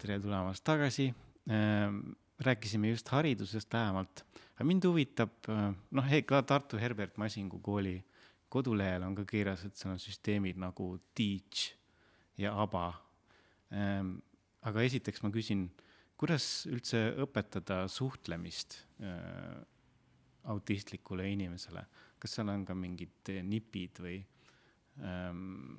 tere tulemast tagasi. Ehm, rääkisime just haridusest lähemalt, aga mind huvitab, eh, noh, ka Tartu Herbert Masingu kooli kodulehel on ka kirjas, et seal on süsteemid nagu Teach ja ABA. Ehm, aga esiteks ma küsin, kuidas üldse õpetada suhtlemist eh, autistlikule inimesele, kas seal on ka mingid nipid või ähm,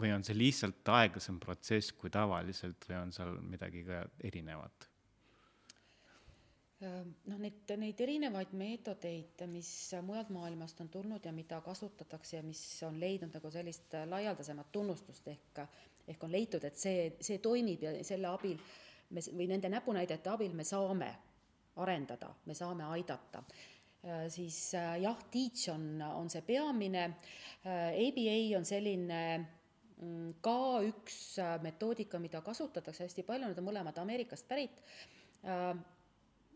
või on see lihtsalt aeglasem protsess kui tavaliselt või on seal midagi ka erinevat? noh, neid, neid erinevaid meetodeid, mis mujalt maailmast on tulnud ja mida kasutatakse ja mis on leidnud nagu sellist laialdasemat tunnustust ehk, ehk on leitud, et see, see toimib ja selle abil me või nende näpunäidete abil me saame arendada, me saame aidata siis jah, Teach on, on see peamine, ABA on selline ka üks äh, metoodika, mida kasutatakse hästi palju, need on mõlemad Ameerikast pärit. Äh,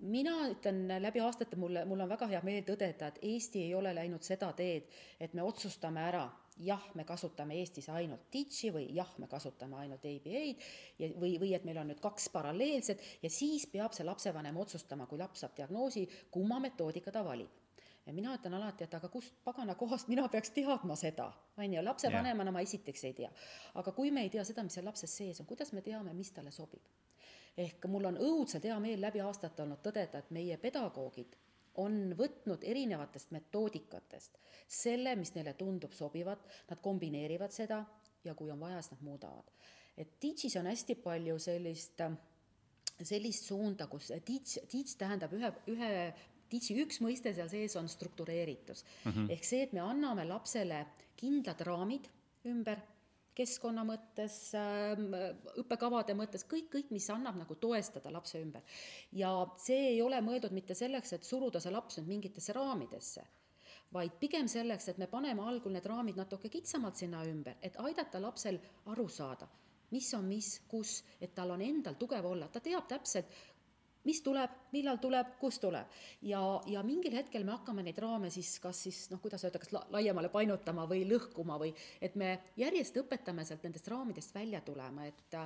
mina ütlen läbi aastate, mulle, mul on väga hea meel tõdeda, et Eesti ei ole läinud seda teed, et me otsustame ära, jah, me kasutame Eestis ainult Teach'i või jah, me kasutame ainult ABA-d ja, või, või et meil on nüüd kaks paralleelset ja siis peab see lapsevanem otsustama, kui laps saab diagnoosi, kumma metoodika ta valib ja mina ütlen alati, et aga kust pagana kohast mina peaks teadma seda, on ju, lapsevanemana ma esiteks ei tea. aga kui me ei tea seda, mis seal lapses sees on, kuidas me teame, mis talle sobib? ehk mul on õudselt hea meel läbi aastate olnud tõdeda, et meie pedagoogid on võtnud erinevatest metoodikatest selle, mis neile tundub sobivat, nad kombineerivad seda ja kui on vaja, siis nad muudavad. et Teach'is on hästi palju sellist sellist suunda, kus teach, teach tähendab ühe, ühe Teach'i üks mõiste seal sees on struktureeritus mm. -hmm. ehk see, et me anname lapsele kindlad raamid ümber, keskkonna mõttes, ähm, õppekavade mõttes, kõik, kõik, mis annab nagu toestada lapse ümber. ja see ei ole mõeldud mitte selleks, et suruda see laps nüüd mingitesse raamidesse, vaid pigem selleks, et me paneme algul need raamid natuke kitsamalt sinna ümber, et aidata lapsel aru saada, mis on mis, kus, et tal on endal tugev olla, ta teab täpselt, mis tuleb, millal tuleb, kus tuleb. ja, ja mingil hetkel me hakkame neid raame siis kas siis noh, kuidas öelda, kas la, laiemale painutama või lõhkuma või et me järjest õpetame sealt nendest raamidest välja tulema, et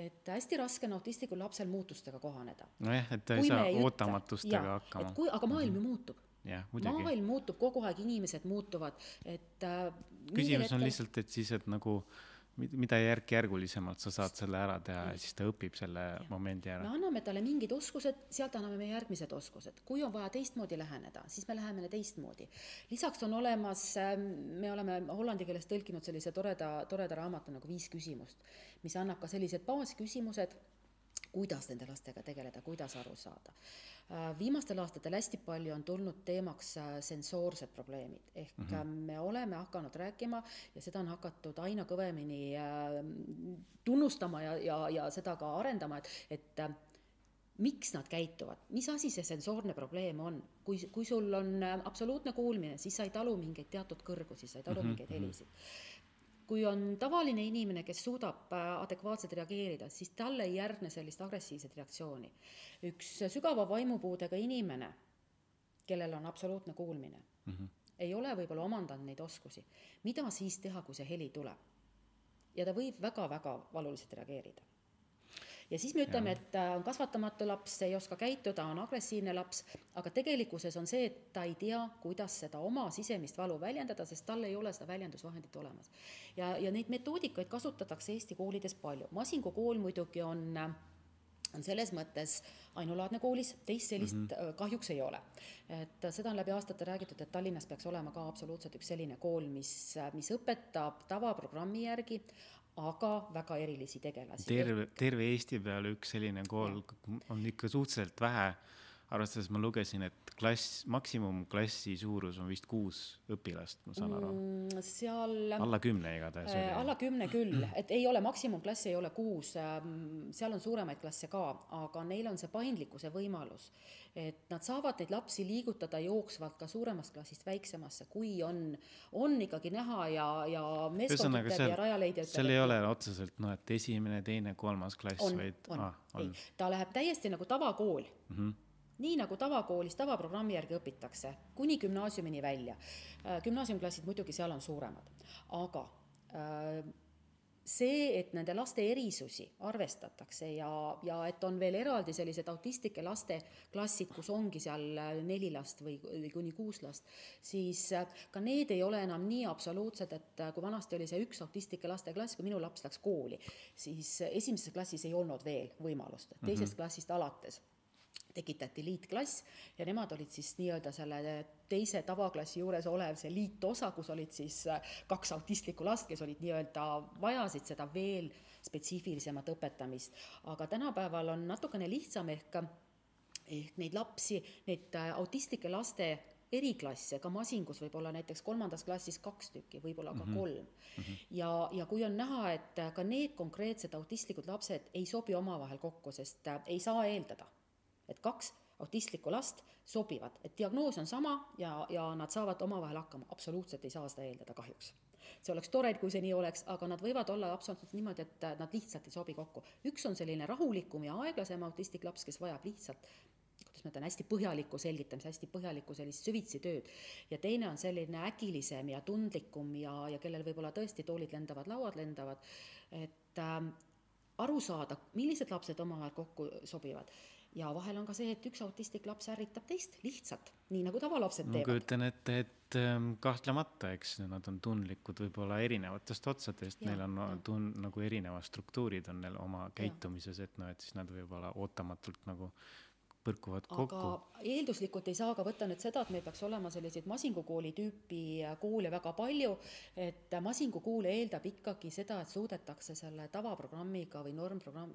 et hästi raske on autistlikul lapsel muutustega kohaneda. nojah, et ta ei saa ootamatustega hakkama. kui, aga maailm ju muutub jah, muidugi. maailm muutub kogu aeg, inimesed muutuvad, et äh, küsimus hetkel... on lihtsalt, et siis, et nagu äh, mida järk-järgulisemalt sa saad selle ära teha ja siis ta õpib selle ja. momendi ära. me anname talle mingid oskused, sealt anname me järgmised oskused. kui on vaja teistmoodi läheneda, siis me läheme teistmoodi. lisaks on olemas, ähm, me oleme hollandi keeles tõlkinud sellise toreda, toreda raamatu nagu Viis küsimust, mis annab ka sellised baasküsimused, kuidas nende lastega tegeleda, kuidas aru saada. Äh, viimastel aastatel hästi palju on tulnud teemaks äh, sensoorsed probleemid, ehk mm -hmm. me oleme hakanud rääkima ja seda on hakatud aina kõvemini tunnustama ja, ja, ja seda ka arendama, et, et miks nad käituvad, mis asi see sensoorne probleem on, kui, kui sul on absoluutne kuulmine, siis sa ei talu mingeid teatud kõrgusi, sa ei talu mm -hmm. mingeid helisid kui on tavaline inimene, kes suudab äh, adekvaatselt reageerida, siis talle ei järgne sellist agressiivset reaktsiooni. üks sügava vaimupuudega inimene, kellel on absoluutne kuulmine mm, -hmm. ei ole võib-olla omandanud neid oskusi. mida siis teha, kui see heli tuleb? ja ta võib väga-väga valuliselt reageerida ja siis me ütleme, et on kasvatamatu laps, ei oska käituda, on agressiivne laps, aga tegelikkuses on see, et ta ei tea, kuidas seda oma sisemist valu väljendada, sest tal ei ole seda väljendusvahendit olemas. ja, ja neid metoodikaid kasutatakse Eesti koolides palju, Masingu kool muidugi on on selles mõttes ainulaadne koolis, teist sellist mm -hmm. kahjuks ei ole. et seda on läbi aastate räägitud, et Tallinnas peaks olema ka absoluutselt üks selline kool, mis, mis õpetab tavaprogrammi järgi, aga väga erilisi tegelasi. terve, terve Eesti peale üks selline kool on ikka suhteliselt vähe, arvestades ma lugesin, et klass, maksimumklassi suurus on vist kuus õpilast, ma saan aru mm,. seal. alla kümne igatahes äh,. alla kümne küll, et ei ole, maksimumklass ei ole kuus äh,, seal on suuremaid klasse ka, aga neil on see paindlikkuse võimalus et nad saavad neid lapsi liigutada jooksvalt ka suuremast klassist väiksemasse, kui on, on ikkagi näha ja, ja meeskond ütleb ja Rajaleidja ütleb. seal ei ole otseselt noh, et esimene, teine, kolmas klass, vaid on, ah, on. ei, ta läheb täiesti nagu tavakool mm. -hmm nii nagu tavakoolis tavaprogrammi järgi õpitakse, kuni gümnaasiumini välja. Äh, gümnaasiumklassid muidugi seal on suuremad, aga äh, see, et nende laste erisusi arvestatakse ja, ja et on veel eraldi sellised autistlike laste klassid, kus ongi seal neli last või, või kuni kuus last, siis äh, ka need ei ole enam nii absoluutsed, et äh, kui vanasti oli see üks autistlike laste klass, kui minu laps läks kooli, siis esimeses klassis ei olnud veel võimalust, teisest mm -hmm. klassist alates tekitati liitklass ja nemad olid siis nii-öelda selle teise tavaklassi juures olev see liitosa, kus olid siis äh, kaks autistlikku last, kes olid nii-öelda, vajasid seda veel spetsiifilisemat õpetamist. aga tänapäeval on natukene lihtsam ehk, ehk neid lapsi, neid äh, autistlike laste eriklasse, ka masingus võib olla näiteks kolmandas klassis kaks tükki, võib-olla ka mm -hmm. kolm mm. -hmm. ja, ja kui on näha, et ka need konkreetsed autistlikud lapsed ei sobi omavahel kokku, sest äh, ei saa eeldada et kaks autistlikku last sobivad, et diagnoos on sama ja, ja nad saavad omavahel hakkama, absoluutselt ei saa seda eeldada kahjuks. see oleks tore, kui see nii oleks, aga nad võivad olla absoluutselt niimoodi, et nad lihtsalt ei sobi kokku. üks on selline rahulikum ja aeglasem autistlik laps, kes vajab lihtsalt kuidas ma ütlen, hästi põhjalikku selgitamist, hästi põhjalikku sellist süvitsi tööd. ja teine on selline äkilisem ja tundlikum ja, ja kellel võib-olla tõesti toolid lendavad, lauad lendavad, et äh, aru saada, millised lapsed omavahel kokku sobivad ja vahel on ka see, et üks autistlik laps ärritab teist lihtsalt, nii nagu tavalapsed teevad. ma kujutan ette, et ähm, kahtlemata, eks nad on tundlikud võib-olla erinevatest otsadest, neil on ja. tun-, nagu erinevad struktuurid on neil oma käitumises, et noh, et siis nad võib-olla ootamatult nagu põrkuvad kokku. aga eelduslikult ei saa ka võtta nüüd seda, et meil peaks olema selliseid masingukooli tüüpi koole väga palju, et masingukool eeldab ikkagi seda, et suudetakse selle tavaprogrammiga või normprogramm,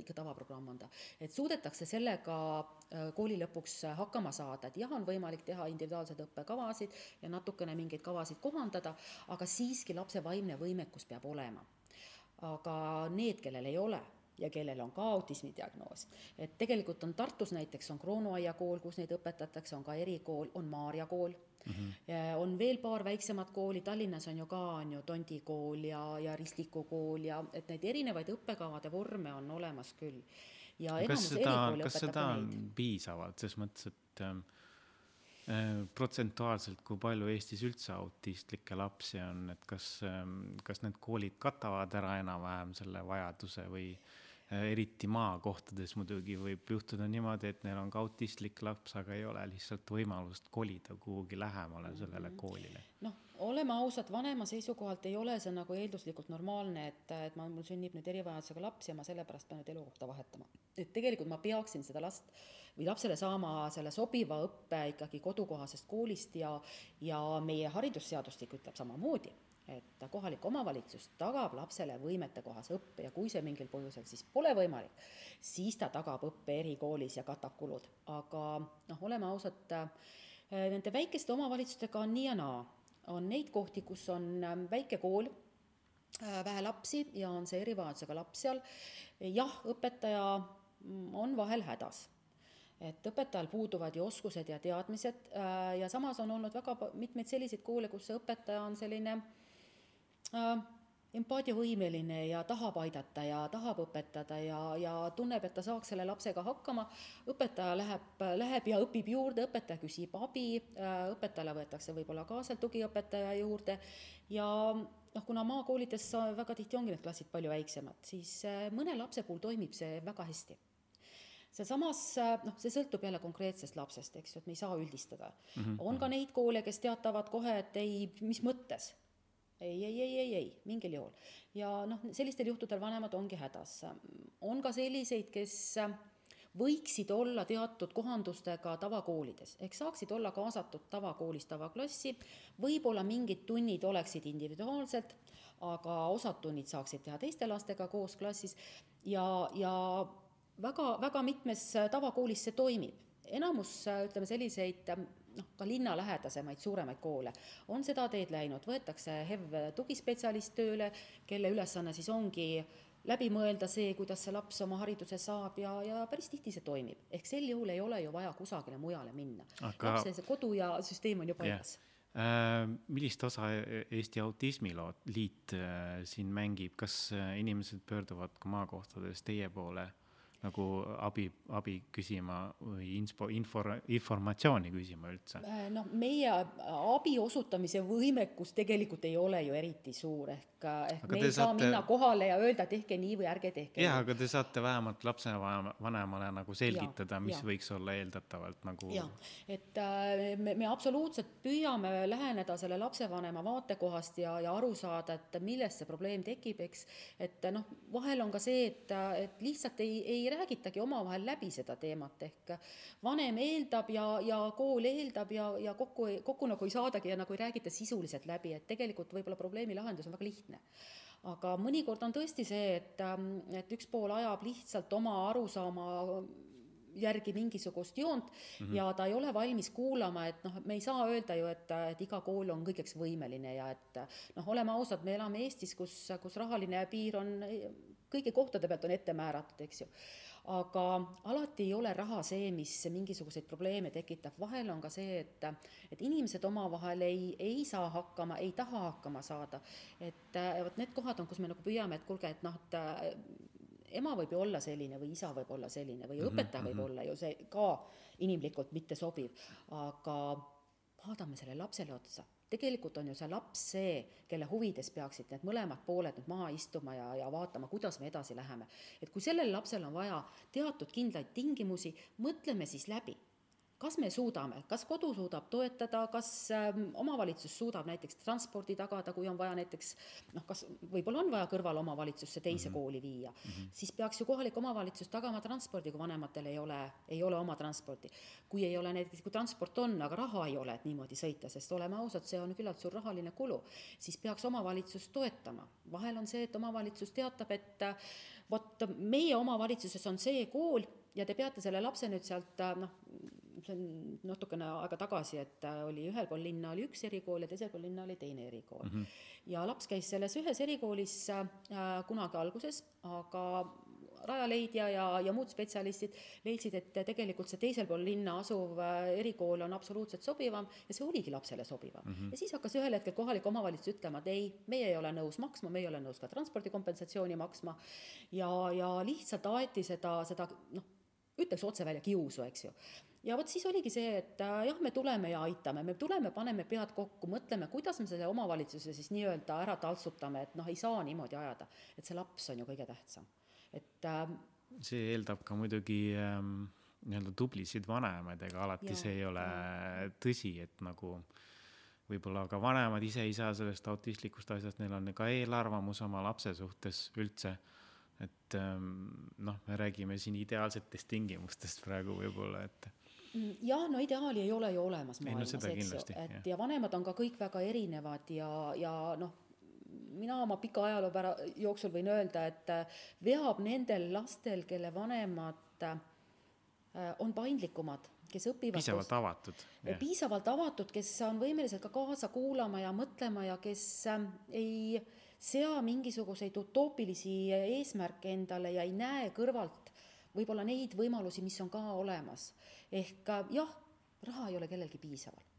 ikka tavaprogramm on ta, et suudetakse sellega äh, kooli lõpuks hakkama saada, et jah, on võimalik teha individuaalseid õppekavasid ja natukene mingeid kavasid kohandada, aga siiski lapse vaimne võimekus peab olema. aga need, kellel ei ole ja kellel on ka autismi diagnoos. et tegelikult on Tartus näiteks on Kroonuaia kool, kus neid õpetatakse, on ka erikool, on Maarja kool mm, -hmm. on veel paar väiksemat kooli, Tallinnas on ju ka, on ju Tondi kool ja, ja Ristiku kool ja et neid erinevaid õppekavade vorme on olemas küll. ja kas seda, kas seda on piisavalt, ses mõttes, et ähm, äh, protsentuaalselt, kui palju Eestis üldse autistlikke lapsi on, et kas, ähm, kas need koolid katavad ära enam-vähem selle vajaduse või eriti maakohtades muidugi võib juhtuda niimoodi, et neil on ka autistlik laps, aga ei ole lihtsalt võimalust kolida kuhugi lähemale sellele mhm. koolile. noh, oleme ausad, vanema seisukohalt ei ole see nagu eelduslikult normaalne, et, et ma, mul sünnib nüüd erivajadusega laps ja ma sellepärast pean nüüd elukohta vahetama. et tegelikult ma peaksin seda last või lapsele saama selle sobiva õppe ikkagi kodukohasest koolist ja, ja meie haridusseadustik ütleb samamoodi et kohalik omavalitsus tagab lapsele võimetekohase õppe ja kui see mingil põhjusel siis pole võimalik, siis ta tagab õppe erikoolis ja katab kulud. aga noh, oleme ausad, äh, nende väikeste omavalitsustega on nii ja naa. on neid kohti, kus on ähm, väike kool, äh, vähe lapsi ja on see erivajadusega laps seal, jah, õpetaja mm, on vahel hädas et õpetajal puuduvad ju oskused ja teadmised äh, ja samas on olnud väga mitmeid selliseid koole, kus see õpetaja on selline Äh, empaatiavõimeline ja tahab aidata ja tahab õpetada ja, ja tunneb, et ta saaks selle lapsega hakkama, õpetaja läheb, läheb ja õpib juurde, õpetaja küsib abi, äh, õpetajale võetakse võib-olla ka seal tugiõpetaja juurde ja noh, kuna maakoolides väga tihti ongi need klassid palju väiksemad, siis äh, mõne lapse puhul toimib see väga hästi sealsamas noh, see sõltub jälle konkreetsest lapsest, eks ju, et me ei saa üldistada mm. -hmm. on ka neid koole, kes teatavad kohe, et ei, mis mõttes ei, ei, ei, ei, ei, mingil juhul. ja noh, sellistel juhtudel vanemad ongi hädas. on ka selliseid, kes võiksid olla teatud kohandustega tavakoolides, ehk saaksid olla kaasatud tavakoolis tavaklassi, võib-olla mingid tunnid oleksid individuaalselt, aga osad tunnid saaksid teha teiste lastega koos klassis ja, ja väga, väga mitmes tavakoolis see toimib. enamus, ütleme selliseid noh, ka linnalähedasemaid suuremaid koole. On seda teed läinud, võetakse HEV tugispetsialist tööle, kelle ülesanne siis ongi läbi mõelda see, kuidas see laps oma hariduse saab ja, ja päris tihti see toimib. ehk sel juhul ei ole ju vaja kusagile mujale minna. Aga.... lapse see kodu ja süsteem on ju paigas. Yeah äh, millist osa Eesti Autismiliit äh, siin mängib, kas inimesed pöörduvad ka maakohtades teie poole nagu abi, abi küsima või inspo, info, informatsiooni küsima üldse? Äh, noh, meie abi osutamise võimekus tegelikult ei ole ju eriti suur, ehk ehk, ehk me ei saa minna kohale ja öelda, tehke nii või ärge tehke jah, aga te saate vähemalt lapsevanemale nagu selgitada, mis ja. võiks olla eeldatavalt nagu jah, et äh, me, me absoluutselt püüame läheneda selle lapsevanema vaatekohast ja, ja aru saada, et millest see probleem tekib, eks, et noh, vahel on ka see, et, et lihtsalt ei, ei räägitagi omavahel läbi seda teemat, ehk vanem eeldab ja, ja kool eeldab ja, ja kokku, kokku nagu ei saadagi ja nagu ei räägita sisuliselt läbi, et tegelikult võib-olla probleemi lahendus on väga lihtne lihtne aga mõnikord on tõesti see, et, ähm, et üks pool ajab lihtsalt oma arusaama järgi mingisugust joont mm -hmm. ja ta ei ole valmis kuulama, et noh, me ei saa öelda ju, et, et iga kool on kõigeks võimeline ja et noh, oleme ausad, me elame Eestis, kus, kus rahaline piir on kõigi kohtade pealt on ette määratud, eks ju aga alati ei ole raha see, mis mingisuguseid probleeme tekitab, vahel on ka see, et, et inimesed omavahel ei, ei saa hakkama, ei taha hakkama saada. et vot need kohad on, kus me nagu püüame, et kuulge, et noh, et ema võib ju olla selline või isa võib olla selline või mm -hmm, õpetaja võib mm -hmm. olla ju see ka inimlikult mitte sobiv, aga vaatame sellele lapsele otsa tegelikult on ju see laps see, kelle huvides peaksid need mõlemad pooled nüüd maha istuma ja, ja vaatama, kuidas me edasi läheme. et kui sellel lapsel on vaja teatud kindlaid tingimusi, mõtleme siis läbi kas me suudame, kas kodu suudab toetada, kas ähm, omavalitsus suudab näiteks transpordi tagada, kui on vaja näiteks noh, kas võib-olla on vaja kõrval omavalitsusse teise mm -hmm. kooli viia mm, -hmm. siis peaks ju kohalik omavalitsus tagama transpordi, kui vanematel ei ole, ei ole oma transporti. kui ei ole näiteks, kui transport on, aga raha ei ole, et niimoodi sõita, sest oleme ausad, see on küllalt suur rahaline kulu, siis peaks omavalitsus toetama. vahel on see, et omavalitsus teatab, et vot meie omavalitsuses on see kool ja te peate selle lapse nüüd sealt noh, see on natukene aega tagasi, et oli ühel pool linna oli üks erikool ja teisel pool linna oli teine erikool mm. -hmm. ja laps käis selles ühes erikoolis äh, kunagi alguses, aga Rajaleidja ja, ja muud spetsialistid leidsid, et tegelikult see teisel pool linna asuv äh, erikool on absoluutselt sobivam ja see oligi lapsele sobivam mm. -hmm. ja siis hakkas ühel hetkel kohalik omavalitsus ütlema, et ei, meie ei ole nõus maksma, me ei ole nõus ka transpordikompensatsiooni maksma ja, ja lihtsalt aeti seda, seda noh, ütleks otse välja kiusu, eks ju ja vot siis oligi see, et äh, jah, me tuleme ja aitame, me tuleme, paneme pead kokku, mõtleme, kuidas me selle omavalitsuse siis nii-öelda ära taltsutame, et noh, ei saa niimoodi ajada, et see laps on ju kõige tähtsam, et äh, see eeldab ka muidugi ähm, nii-öelda tublisid vanemaid, ega alati ja, see ei ole ja. tõsi, et nagu võib-olla ka vanemad ise ei saa sellest autistlikust asjast, neil on ka eelarvamus oma lapse suhtes üldse. Et ähm, noh, me räägime siin ideaalsetest tingimustest praegu võib-olla, et jah, no ideaali ei ole ju olemas maailmas, no, eks ju, et jah. ja vanemad on ka kõik väga erinevad ja, ja noh, mina oma pika ajaloo pära-, jooksul võin öelda, et äh, veab nendel lastel, kelle vanemad äh, on paindlikumad, kes õpivad piisavalt koos, avatud. piisavalt avatud, kes on võimelised ka kaasa kuulama ja mõtlema ja kes äh, ei sea mingisuguseid utoopilisi eesmärke endale ja ei näe kõrvalt võib-olla neid võimalusi, mis on ka olemas. ehk jah, raha ei ole kellelgi piisaval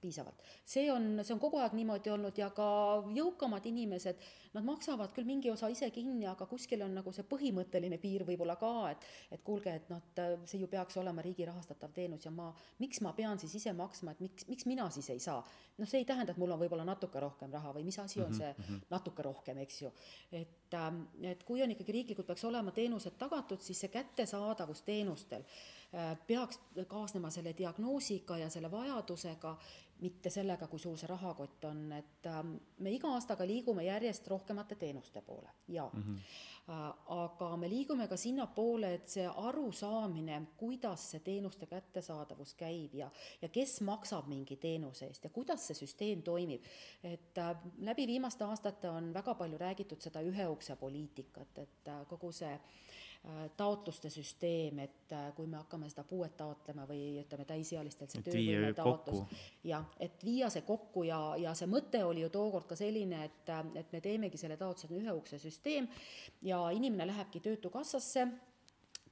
piisavalt. see on, see on kogu aeg niimoodi olnud ja ka jõukamad inimesed, nad maksavad küll mingi osa ise kinni, aga kuskil on nagu see põhimõtteline piir võib-olla ka, et et kuulge, et noh, et see ju peaks olema riigi rahastatav teenus ja ma, miks ma pean siis ise maksma, et miks, miks mina siis ei saa? noh, see ei tähenda, et mul on võib-olla natuke rohkem raha või mis asi on mhm, see -hmm. natuke rohkem, eks ju. et, ähm, et kui on ikkagi riiklikult peaks olema teenused tagatud, siis see kättesaadavus teenustel äh, peaks kaasnema selle diagnoosiga ja selle vajadusega mitte sellega, kui suur see rahakott on, et äh, me iga aastaga liigume järjest rohkemate teenuste poole, jaa mm. -hmm. Äh, aga me liigume ka sinnapoole, et see arusaamine, kuidas see teenuste kättesaadavus käib ja, ja kes maksab mingi teenuse eest ja kuidas see süsteem toimib. et äh, läbi viimaste aastate on väga palju räägitud seda ühe ukse poliitikat, et äh, kogu see äh, Äh, taotluste süsteem, et äh, kui me hakkame seda puuet taotlema või ütleme, täisealistelt see töövõime taotlus, jah, et viia see kokku ja, ja see mõte oli ju tookord ka selline, et, äh, et me teemegi selle taotluse ühe ukse süsteem ja inimene lähebki Töötukassasse,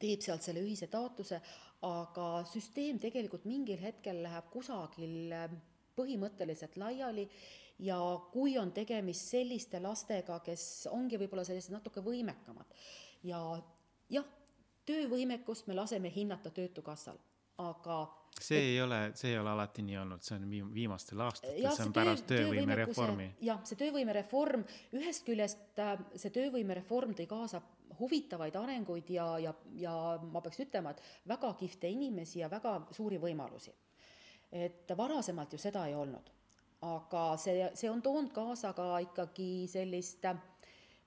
teeb sealt selle ühise taotluse, aga süsteem tegelikult mingil hetkel läheb kusagil põhimõtteliselt laiali ja kui on tegemist selliste lastega, kes ongi võib-olla sellised natuke võimekamad ja jah, töövõimekust me laseme hinnata Töötukassal, aga see et, ei ole, see ei ole alati nii olnud, see on viimastel aastatel, see on pärast töö, töövõimereformi. jah, see töövõimereform, ühest küljest äh, see töövõimereform tõi kaasa huvitavaid arenguid ja, ja, ja ma peaks ütlema, et väga kihvte inimesi ja väga suuri võimalusi. et varasemalt ju seda ei olnud. aga see, see on toonud kaasa ka ikkagi sellist,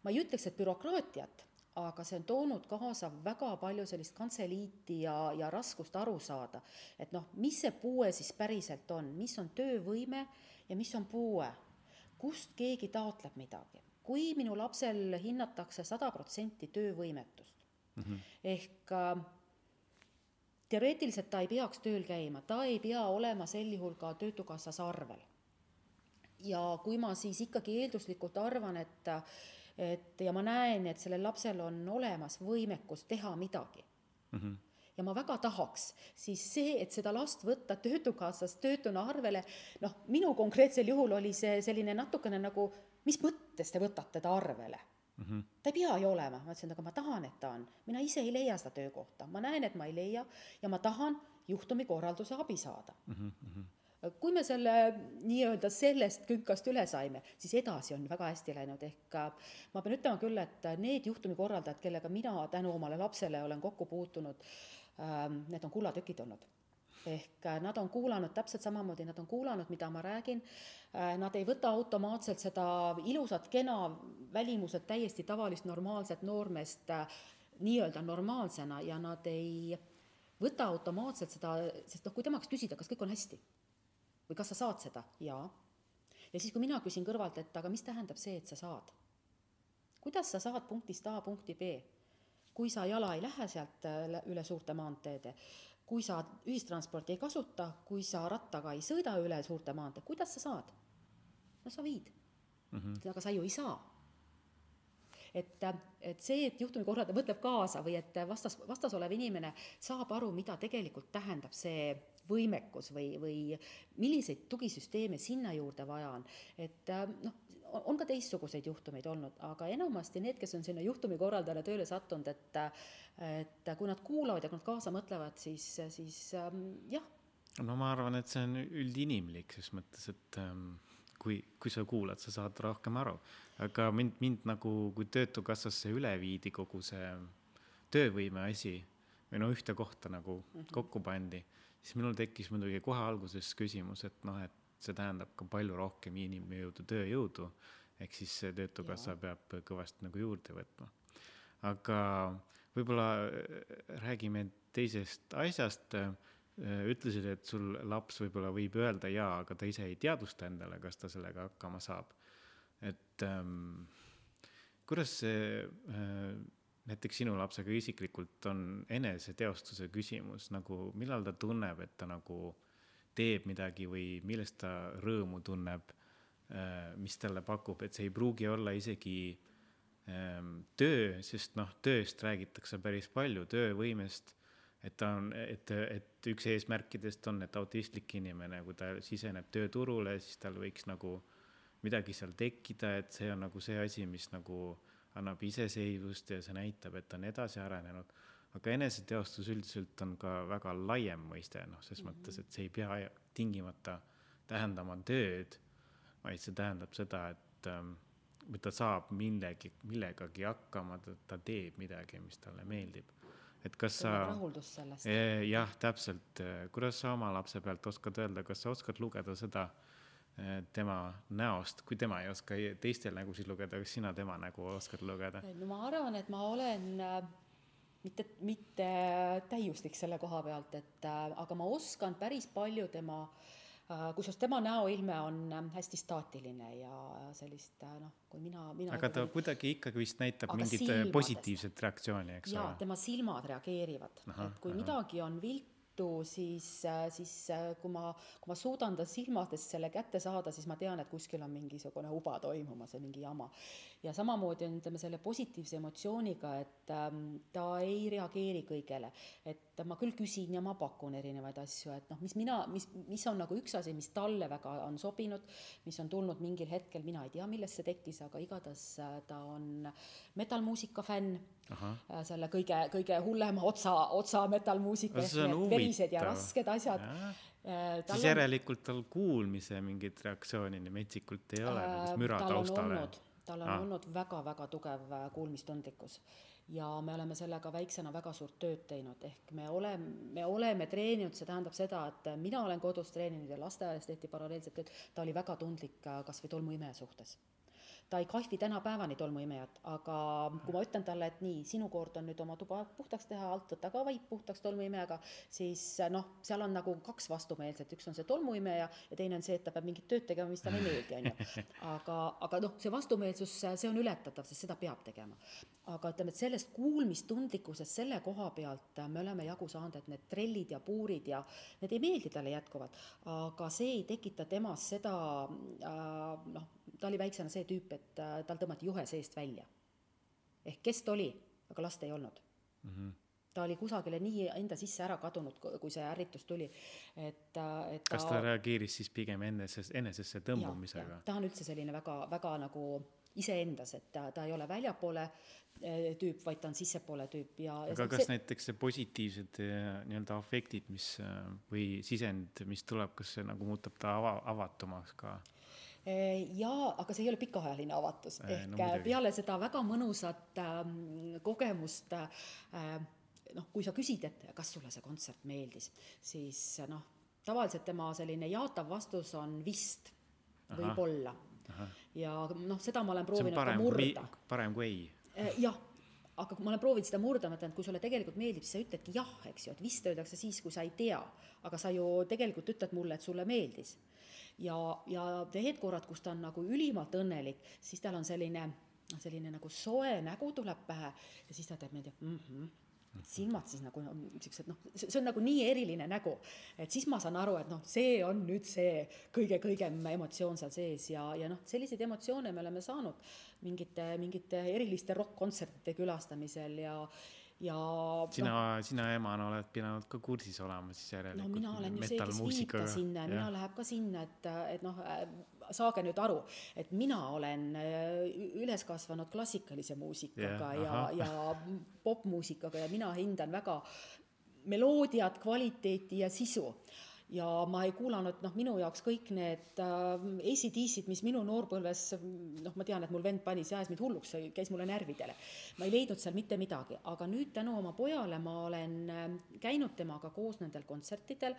ma ei ütleks, et bürokraatiat aga see on toonud kaasa väga palju sellist kantseliiti ja, ja raskust aru saada, et noh, mis see puue siis päriselt on, mis on töövõime ja mis on puue, kust keegi taotleb midagi. kui minu lapsel hinnatakse sada protsenti töövõimetust mm -hmm. ehk äh, teoreetiliselt ta ei peaks tööl käima, ta ei pea olema sel juhul ka Töötukassas arvel. ja kui ma siis ikkagi eelduslikult arvan, et et ja ma näen, et sellel lapsel on olemas võimekus teha midagi mm. -hmm ja ma väga tahaks, siis see, et seda last võtta Töötukassas töötuna arvele, noh, minu konkreetsel juhul oli see selline natukene nagu, mis mõttes te võtate ta arvele mm? -hmm. ta ei pea ju olema, ma ütlesin, aga ma tahan, et ta on, mina ise ei leia seda töökohta, ma näen, et ma ei leia ja ma tahan juhtumikorralduse abi saada mm. -hmm kui me selle nii-öelda sellest künkast üle saime, siis edasi on väga hästi läinud, ehk äh, ma pean ütlema küll, et need juhtumikorraldajad, kellega mina tänu omale lapsele olen kokku puutunud, ähm, need on kullatükid olnud. Ehk äh, nad on kuulanud täpselt samamoodi, nad on kuulanud, mida ma räägin, äh, nad ei võta automaatselt seda ilusat, kena välimuselt täiesti tavalist normaalset noormeest nii-öelda normaalsena ja nad ei võta automaatselt seda, sest noh, kui tema käest küsida, kas kõik on hästi või kas sa saad seda? jaa. ja siis, kui mina küsin kõrvalt, et aga mis tähendab see, et sa saad? kuidas sa saad punktist A punkti B? kui sa jala ei lähe sealt äh, üle suurte maanteede, kui sa ühistransporti ei kasuta, kui sa rattaga ei sõida üle suurte maanteed, kuidas sa saad? no sa viid mm. -hmm. aga sa ju ei saa. et, et see, et juhtumikorraldaja mõtleb kaasa või et vastas, vastas olev inimene saab aru, mida tegelikult tähendab see võimekus või, või milliseid tugisüsteeme sinna juurde vaja on, et noh, on ka teistsuguseid juhtumeid olnud, aga enamasti need, kes on sinna juhtumikorraldajale tööle sattunud, et et kui nad kuulavad ja kui nad kaasa mõtlevad, siis, siis ähm, jah. no ma arvan, et see on üldinimlik ses mõttes, et ähm, kui, kui sa kuulad, sa saad rohkem aru. aga mind, mind nagu, kui Töötukassasse üle viidi kogu see töövõime asi või no ühte kohta nagu mm -hmm. kokku pandi, siis minul tekkis muidugi kohe alguses küsimus, et noh, et see tähendab ka palju rohkem inimjõudu, tööjõudu, ehk siis Töötukassa peab kõvasti nagu juurde võtma. aga võib-olla äh, räägime teisest asjast, äh, ütlesid, et sul laps võib-olla võib öelda jaa, aga ta ise ei teadvusta endale, kas ta sellega hakkama saab. et ähm, kuidas see äh, näiteks sinu lapsega isiklikult on eneseteostuse küsimus, nagu millal ta tunneb, et ta nagu äh, teeb midagi või millest ta rõõmu tunneb, äh, mis talle pakub, et see ei pruugi olla isegi ähm, töö, sest noh, tööst räägitakse päris palju, töövõimest, et ta on, et, et üks eesmärkidest on, et autistlik inimene, kui ta siseneb tööturule, siis tal võiks nagu midagi seal tekkida, et see on nagu see asi, mis nagu annab iseseisvust ja see näitab, et ta on edasi arenenud aga eneseteostus üldiselt on ka väga laiem mõiste, noh, ses mm -hmm. mõttes, et see ei pea tingimata tähendama tööd, vaid see tähendab seda, et ähm, ta saab millegi, millegagi hakkama, ta teeb midagi, mis talle meeldib. et kas sa. rahuldus sellest. E, jah, täpselt, kuidas sa oma lapse pealt oskad öelda, kas sa oskad lugeda seda tema näost, kui tema ei oska teistel nägusid lugeda, kas sina tema nägu oskad lugeda? no ma arvan, et ma olen äh, mitte, mitte täiuslik selle koha pealt, et äh, aga ma oskan päris palju tema äh, kusjuures tema näoilme on hästi staatiline ja sellist noh, kui mina, mina aga ta kuidagi ikkagi vist näitab mingit silmadest. positiivset reaktsiooni, eks ole? tema silmad reageerivad, et kui aha. midagi on viltu, siis, siis kui ma, kui ma suudan ta silmadest selle kätte saada, siis ma tean, et kuskil on mingisugune uba toimumas ja mingi jama ja samamoodi on, ütleme, selle positiivse emotsiooniga, et ähm, ta ei reageeri kõigele. et ma küll küsin ja ma pakun erinevaid asju, et noh, mis mina, mis, mis on nagu üks asi, mis talle väga on sobinud, mis on tulnud mingil hetkel, mina ei tea, millest see tekkis, aga igatahes äh, ta on metallmuusika fänn. Aha. Äh, selle kõige, kõige hullema otsa, otsa metallmuusika verised ja rasked asjad ja äh, siis on... järelikult tal kuulmise mingit reaktsiooni nii metsikult ei ole äh,, müra taustal tal on ah. olnud väga-väga tugev äh, kuulmistundlikkus. Ja me oleme sellega väiksena väga suurt tööd teinud, ehk me oleme, me oleme treeninud, see tähendab seda, et mina olen kodus treeninud ja lasteaias tehti paralleelselt tööd, ta oli väga tundlik äh, kas või tolmuimeja suhtes ta ei kahvi tänapäevani tolmuimejat, aga kui ma ütlen talle, et nii, sinu kord on nüüd oma tuba puhtaks teha, alt võta ka vaip puhtaks tolmuimejaga, siis noh, seal on nagu kaks vastumeelset, üks on see tolmuimeja ja teine on see, et ta peab mingit tööd tegema, mis talle ei meeldi, on ju. aga, aga noh, see vastumeelsus, see on ületatav, sest seda peab tegema. aga ütleme, et sellest kuulmistundlikkusest selle koha pealt me oleme jagu saanud, et need trellid ja puurid ja need ei meeldi talle jätkuvalt, aga see ei tekita temas seda äh, noh, ta oli väiksena see tüüp, et äh, tal tõmmati juhe seest välja. ehk kes ta oli, aga last ei olnud mm. -hmm ta oli kusagile nii enda sisse ära kadunud, kui see ärritus tuli, et, äh, et kas ta, ta reageeris siis pigem eneses, enesesse tõmbumisega? ta on üldse selline väga, väga nagu iseendas, et ta, ta ei ole väljapoole äh, tüüp, vaid ta on sissepoole tüüp ja aga kas see... näiteks see positiivsed nii-öelda afektid, mis või sisend, mis tuleb, kas see nagu muudab ta ava, avatumaks ka? Jaa, aga see ei ole pikaajaline avatus, ehk no, äh, peale seda väga mõnusat ähm, kogemust äh, noh, kui sa küsid, et kas sulle see kontsert meeldis, siis noh, tavaliselt tema selline jaatav vastus on vist, võib-olla. ja noh, seda ma olen proovinud ka murda. parem kui ei. Äh, jah aga ma olen proovinud seda murda, ma ütlen, et kui sulle tegelikult meeldib, siis sa ütledki jah, eks ju, et vist öeldakse siis, kui sa ei tea. aga sa ju tegelikult ütled mulle, et sulle meeldis ja, ja need korrad, kus ta on nagu ülimalt õnnelik, siis tal on selline, selline nagu soe nägu tuleb pähe ja siis ta teeb niimoodi mm-hmm silmad siis nagu no, siuksed noh, see on nagu nii eriline nägu, et siis ma saan aru, et noh, see on nüüd see kõige-kõigem emotsioon seal sees ja, ja noh, selliseid emotsioone me oleme saanud mingite, mingite eriliste rokk-kontsertide külastamisel ja ja sina no,, sina emana oled pidanud ka kursis olema siis järelikult. no mina olen ju see, kes viib ta sinna mina läheb ka sinna, et, et noh, saage nüüd aru, et mina olen äh, üles kasvanud klassikalise muusikaga ja, ja, ja popmuusikaga ja mina hindan väga meloodiat, kvaliteeti ja sisu ja ma ei kuulanud, noh, minu jaoks kõik need äh, ACDC-d, mis minu noorpõlves, noh, ma tean, et mul vend pani, see ajas mind hulluks, see käis mulle närvidele. ma ei leidnud seal mitte midagi, aga nüüd tänu oma pojale ma olen äh, käinud temaga koos nendel kontsertidel.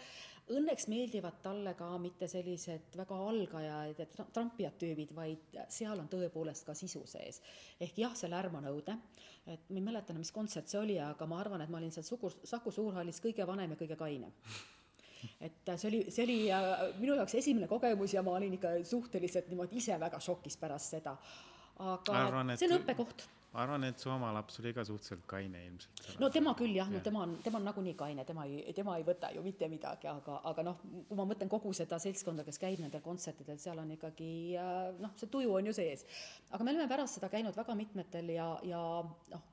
Õnneks meeldivad talle ka mitte sellised väga algajad ja trampijad tüübid, vaid seal on tõepoolest ka sisu sees. ehk jah, see lärm on õudne, et ma ei mäleta enam, mis kontsert see oli, aga ma arvan, et ma olin seal Sugu, Saku Suurhallis kõige vanem ja kõige kainem et see oli, see oli äh, minu jaoks esimene kogemus ja ma olin ikka suhteliselt niimoodi ise väga šokis pärast seda. aga arvan, et, see on õppekoht ma arvan, et su oma laps oli ka suhteliselt kaine ilmselt. no tema küll jah ja., no tema on, tema on nagunii kaine, tema ei, tema ei võta ju mitte midagi, aga, aga noh, kui ma mõtlen kogu seda seltskonda, kes käib nendel kontsertidel, seal on ikkagi äh, noh, see tuju on ju sees. aga me oleme pärast seda käinud väga mitmetel ja, ja noh,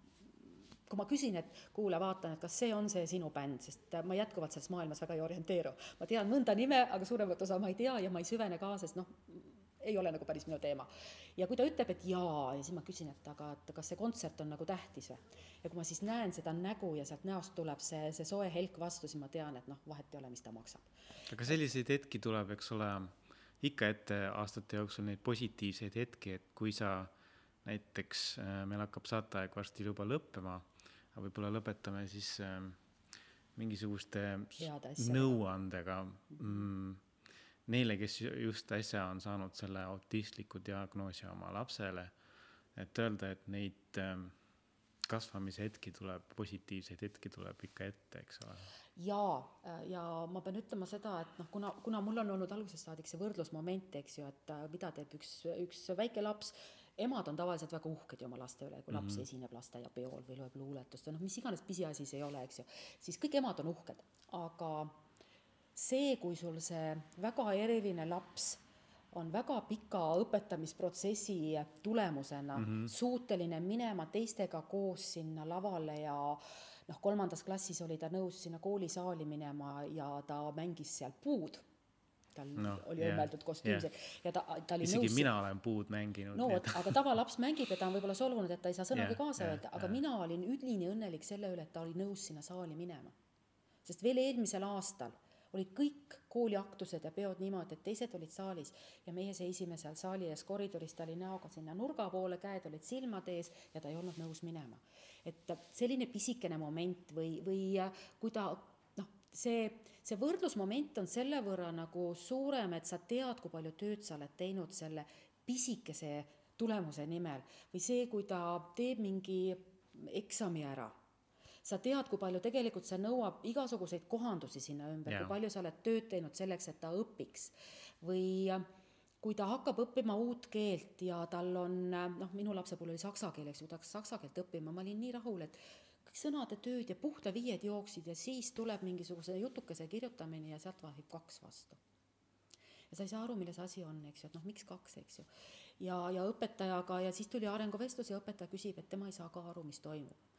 kui ma küsin, et kuule, vaatan, et kas see on see sinu bänd, sest ma jätkuvalt selles maailmas väga ei orienteeru. ma tean mõnda nime, aga suuremat osa ma ei tea ja ma ei süvene ka, sest noh, ei ole nagu päris minu teema. ja kui ta ütleb, et jaa, ja siis ma küsin, et aga, et kas see kontsert on nagu tähtis või? ja kui ma siis näen seda nägu ja sealt näost tuleb see, see soe helk vastu, siis ma tean, et noh, vahet ei ole, mis ta maksab. aga selliseid hetki tuleb, eks ole, ikka ette aastate jooksul neid positiivseid hetki, et kui sa näiteks, äh, meil hakkab saateaeg varsti juba lõppema aga võib-olla lõpetame siis äh, mingisuguste nõuandega. Mm, neile, kes just äsja on saanud selle autistliku diagnoosi oma lapsele, et öelda, et neid äh, kasvamise hetki tuleb, positiivseid hetki tuleb ikka ette, eks ole. jaa, ja ma pean ütlema seda, et noh, kuna, kuna mul on olnud algusest saadik see võrdlusmoment, eks ju, et äh, mida teeb üks, üks väike laps emad on tavaliselt väga uhked ju oma laste üle, kui laps mm -hmm. esineb lasteaiapeol või loeb luuletust või noh, mis iganes pisiasi see ei ole, eks ju, siis kõik emad on uhked, aga see, kui sul see väga eriline laps on väga pika õpetamisprotsessi tulemusena mm -hmm. suuteline minema teistega koos sinna lavale ja noh, kolmandas klassis oli ta nõus sinna koolisaali minema ja ta mängis seal puud tal no, oli yeah, õmmeldud kostüüm yeah. ja ta, ta oli isegi nõus. mina olen puud mänginud. no vot, aga tavalaps mängib ja ta on võib-olla solvunud, et ta ei saa sõnagi yeah, kaasa yeah, öelda, aga yeah. mina olin üdini õnnelik selle üle, et ta oli nõus sinna saali minema. sest veel eelmisel aastal olid kõik kooliaktused ja peod niimoodi, et teised olid saalis ja meie seisime seal saali ees koridoris, ta oli näoga sinna nurga poole, käed olid silmade ees ja ta ei olnud nõus minema. et selline pisikene moment või, või kui ta see, see võrdlusmoment on selle võrra nagu suurem, et sa tead, kui palju tööd sa oled teinud selle pisikese tulemuse nimel. Või see, kui ta teeb mingi eksami ära. Sa tead, kui palju tegelikult see nõuab igasuguseid kohandusi sinna ümber kui palju sa oled tööd teinud selleks, et ta õpiks. või kui ta hakkab õppima uut keelt ja tal on, noh, minu lapse puhul oli saksa keel, eks ju, ta hakkas saksa keelt õppima, ma olin nii rahul, et sõnade tööd ja puhta viied jooksid ja siis tuleb mingisuguse jutukese kirjutamine ja sealt vahib kaks vastu. ja sa ei saa aru, milles asi on, eks ju, et noh, miks kaks, eks ju. ja, ja õpetajaga ja siis tuli arenguvestlus ja õpetaja küsib, et tema ei saa ka aru, mis toimub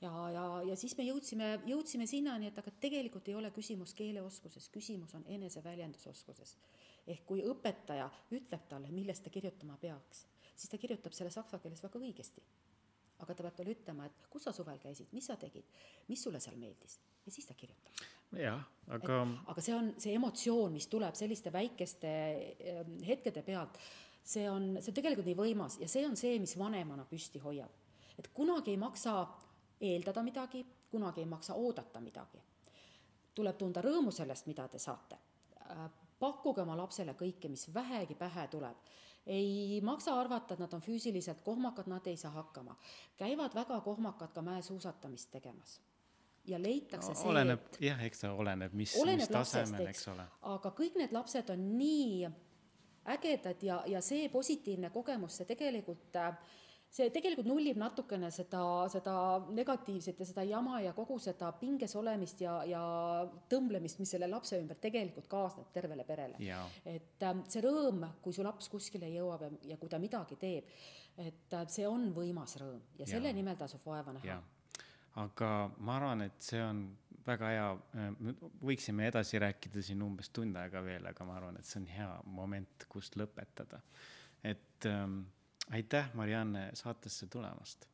ja, ja, ja siis me jõudsime, jõudsime sinnani, et aga tegelikult ei ole küsimus keeleoskuses, küsimus on eneseväljendusoskuses. ehk kui õpetaja ütleb talle, millest ta kirjutama peaks, siis ta kirjutab selle saksa keeles väga õigesti aga ta peab talle ütlema, et kus sa suvel käisid, mis sa tegid, mis sulle seal meeldis ja siis ta kirjutab. jah, aga. aga see on see emotsioon, mis tuleb selliste väikeste ähm, hetkede pealt, see on, see on tegelikult nii võimas ja see on see, mis vanemana püsti hoiab. et kunagi ei maksa eeldada midagi, kunagi ei maksa oodata midagi. tuleb tunda rõõmu sellest, mida te saate. Äh, pakkuge oma lapsele kõike, mis vähegi pähe tuleb ei maksa arvata, et nad on füüsiliselt kohmakad, nad ei saa hakkama. käivad väga kohmakad ka mäesuusatamist tegemas ja leitakse no, see, oleneb, jah, eks ta oleneb, mis, mis tasemel, eks ole. aga kõik need lapsed on nii ägedad ja, ja see positiivne kogemus, see tegelikult, see tegelikult nullib natukene seda, seda negatiivset ja seda jama ja kogu seda pinges olemist ja, ja tõmblemist, mis selle lapse ümber tegelikult kaasneb tervele perele. et äh, see rõõm, kui su laps kuskile jõuab ja, ja kui ta midagi teeb, et äh, see on võimas rõõm ja selle ja. nimel tasub vaeva näha. aga ma arvan, et see on väga hea, äh, võiksime edasi rääkida siin umbes tund aega veel, aga ma arvan, et see on hea moment, kust lõpetada. et ähm, aitäh, Marianne, saatesse tulemast.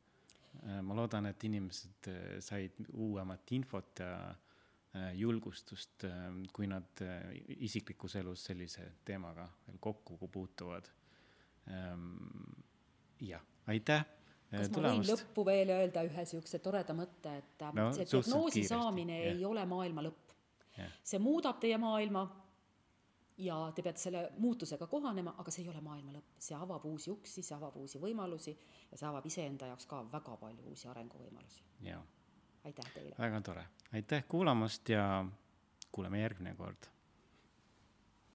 Äh, ma loodan, et inimesed äh, said uuemat infot ja äh, julgustust, kui nad isiklikus elus sellise teemaga veel kokku puutuvad. Ähm, jah, aitäh kas ma võin lõppu veel öelda ühe niisuguse toreda mõtte, et no, see diagnoosi saamine ja. ei ole maailma lõpp. see muudab teie maailma ja te peate selle muutusega kohanema, aga see ei ole maailma lõpp, see avab uusi uksi, see avab uusi võimalusi ja see avab iseenda jaoks ka väga palju uusi arenguvõimalusi. aitäh teile! väga tore, aitäh kuulamast ja kuuleme järgmine kord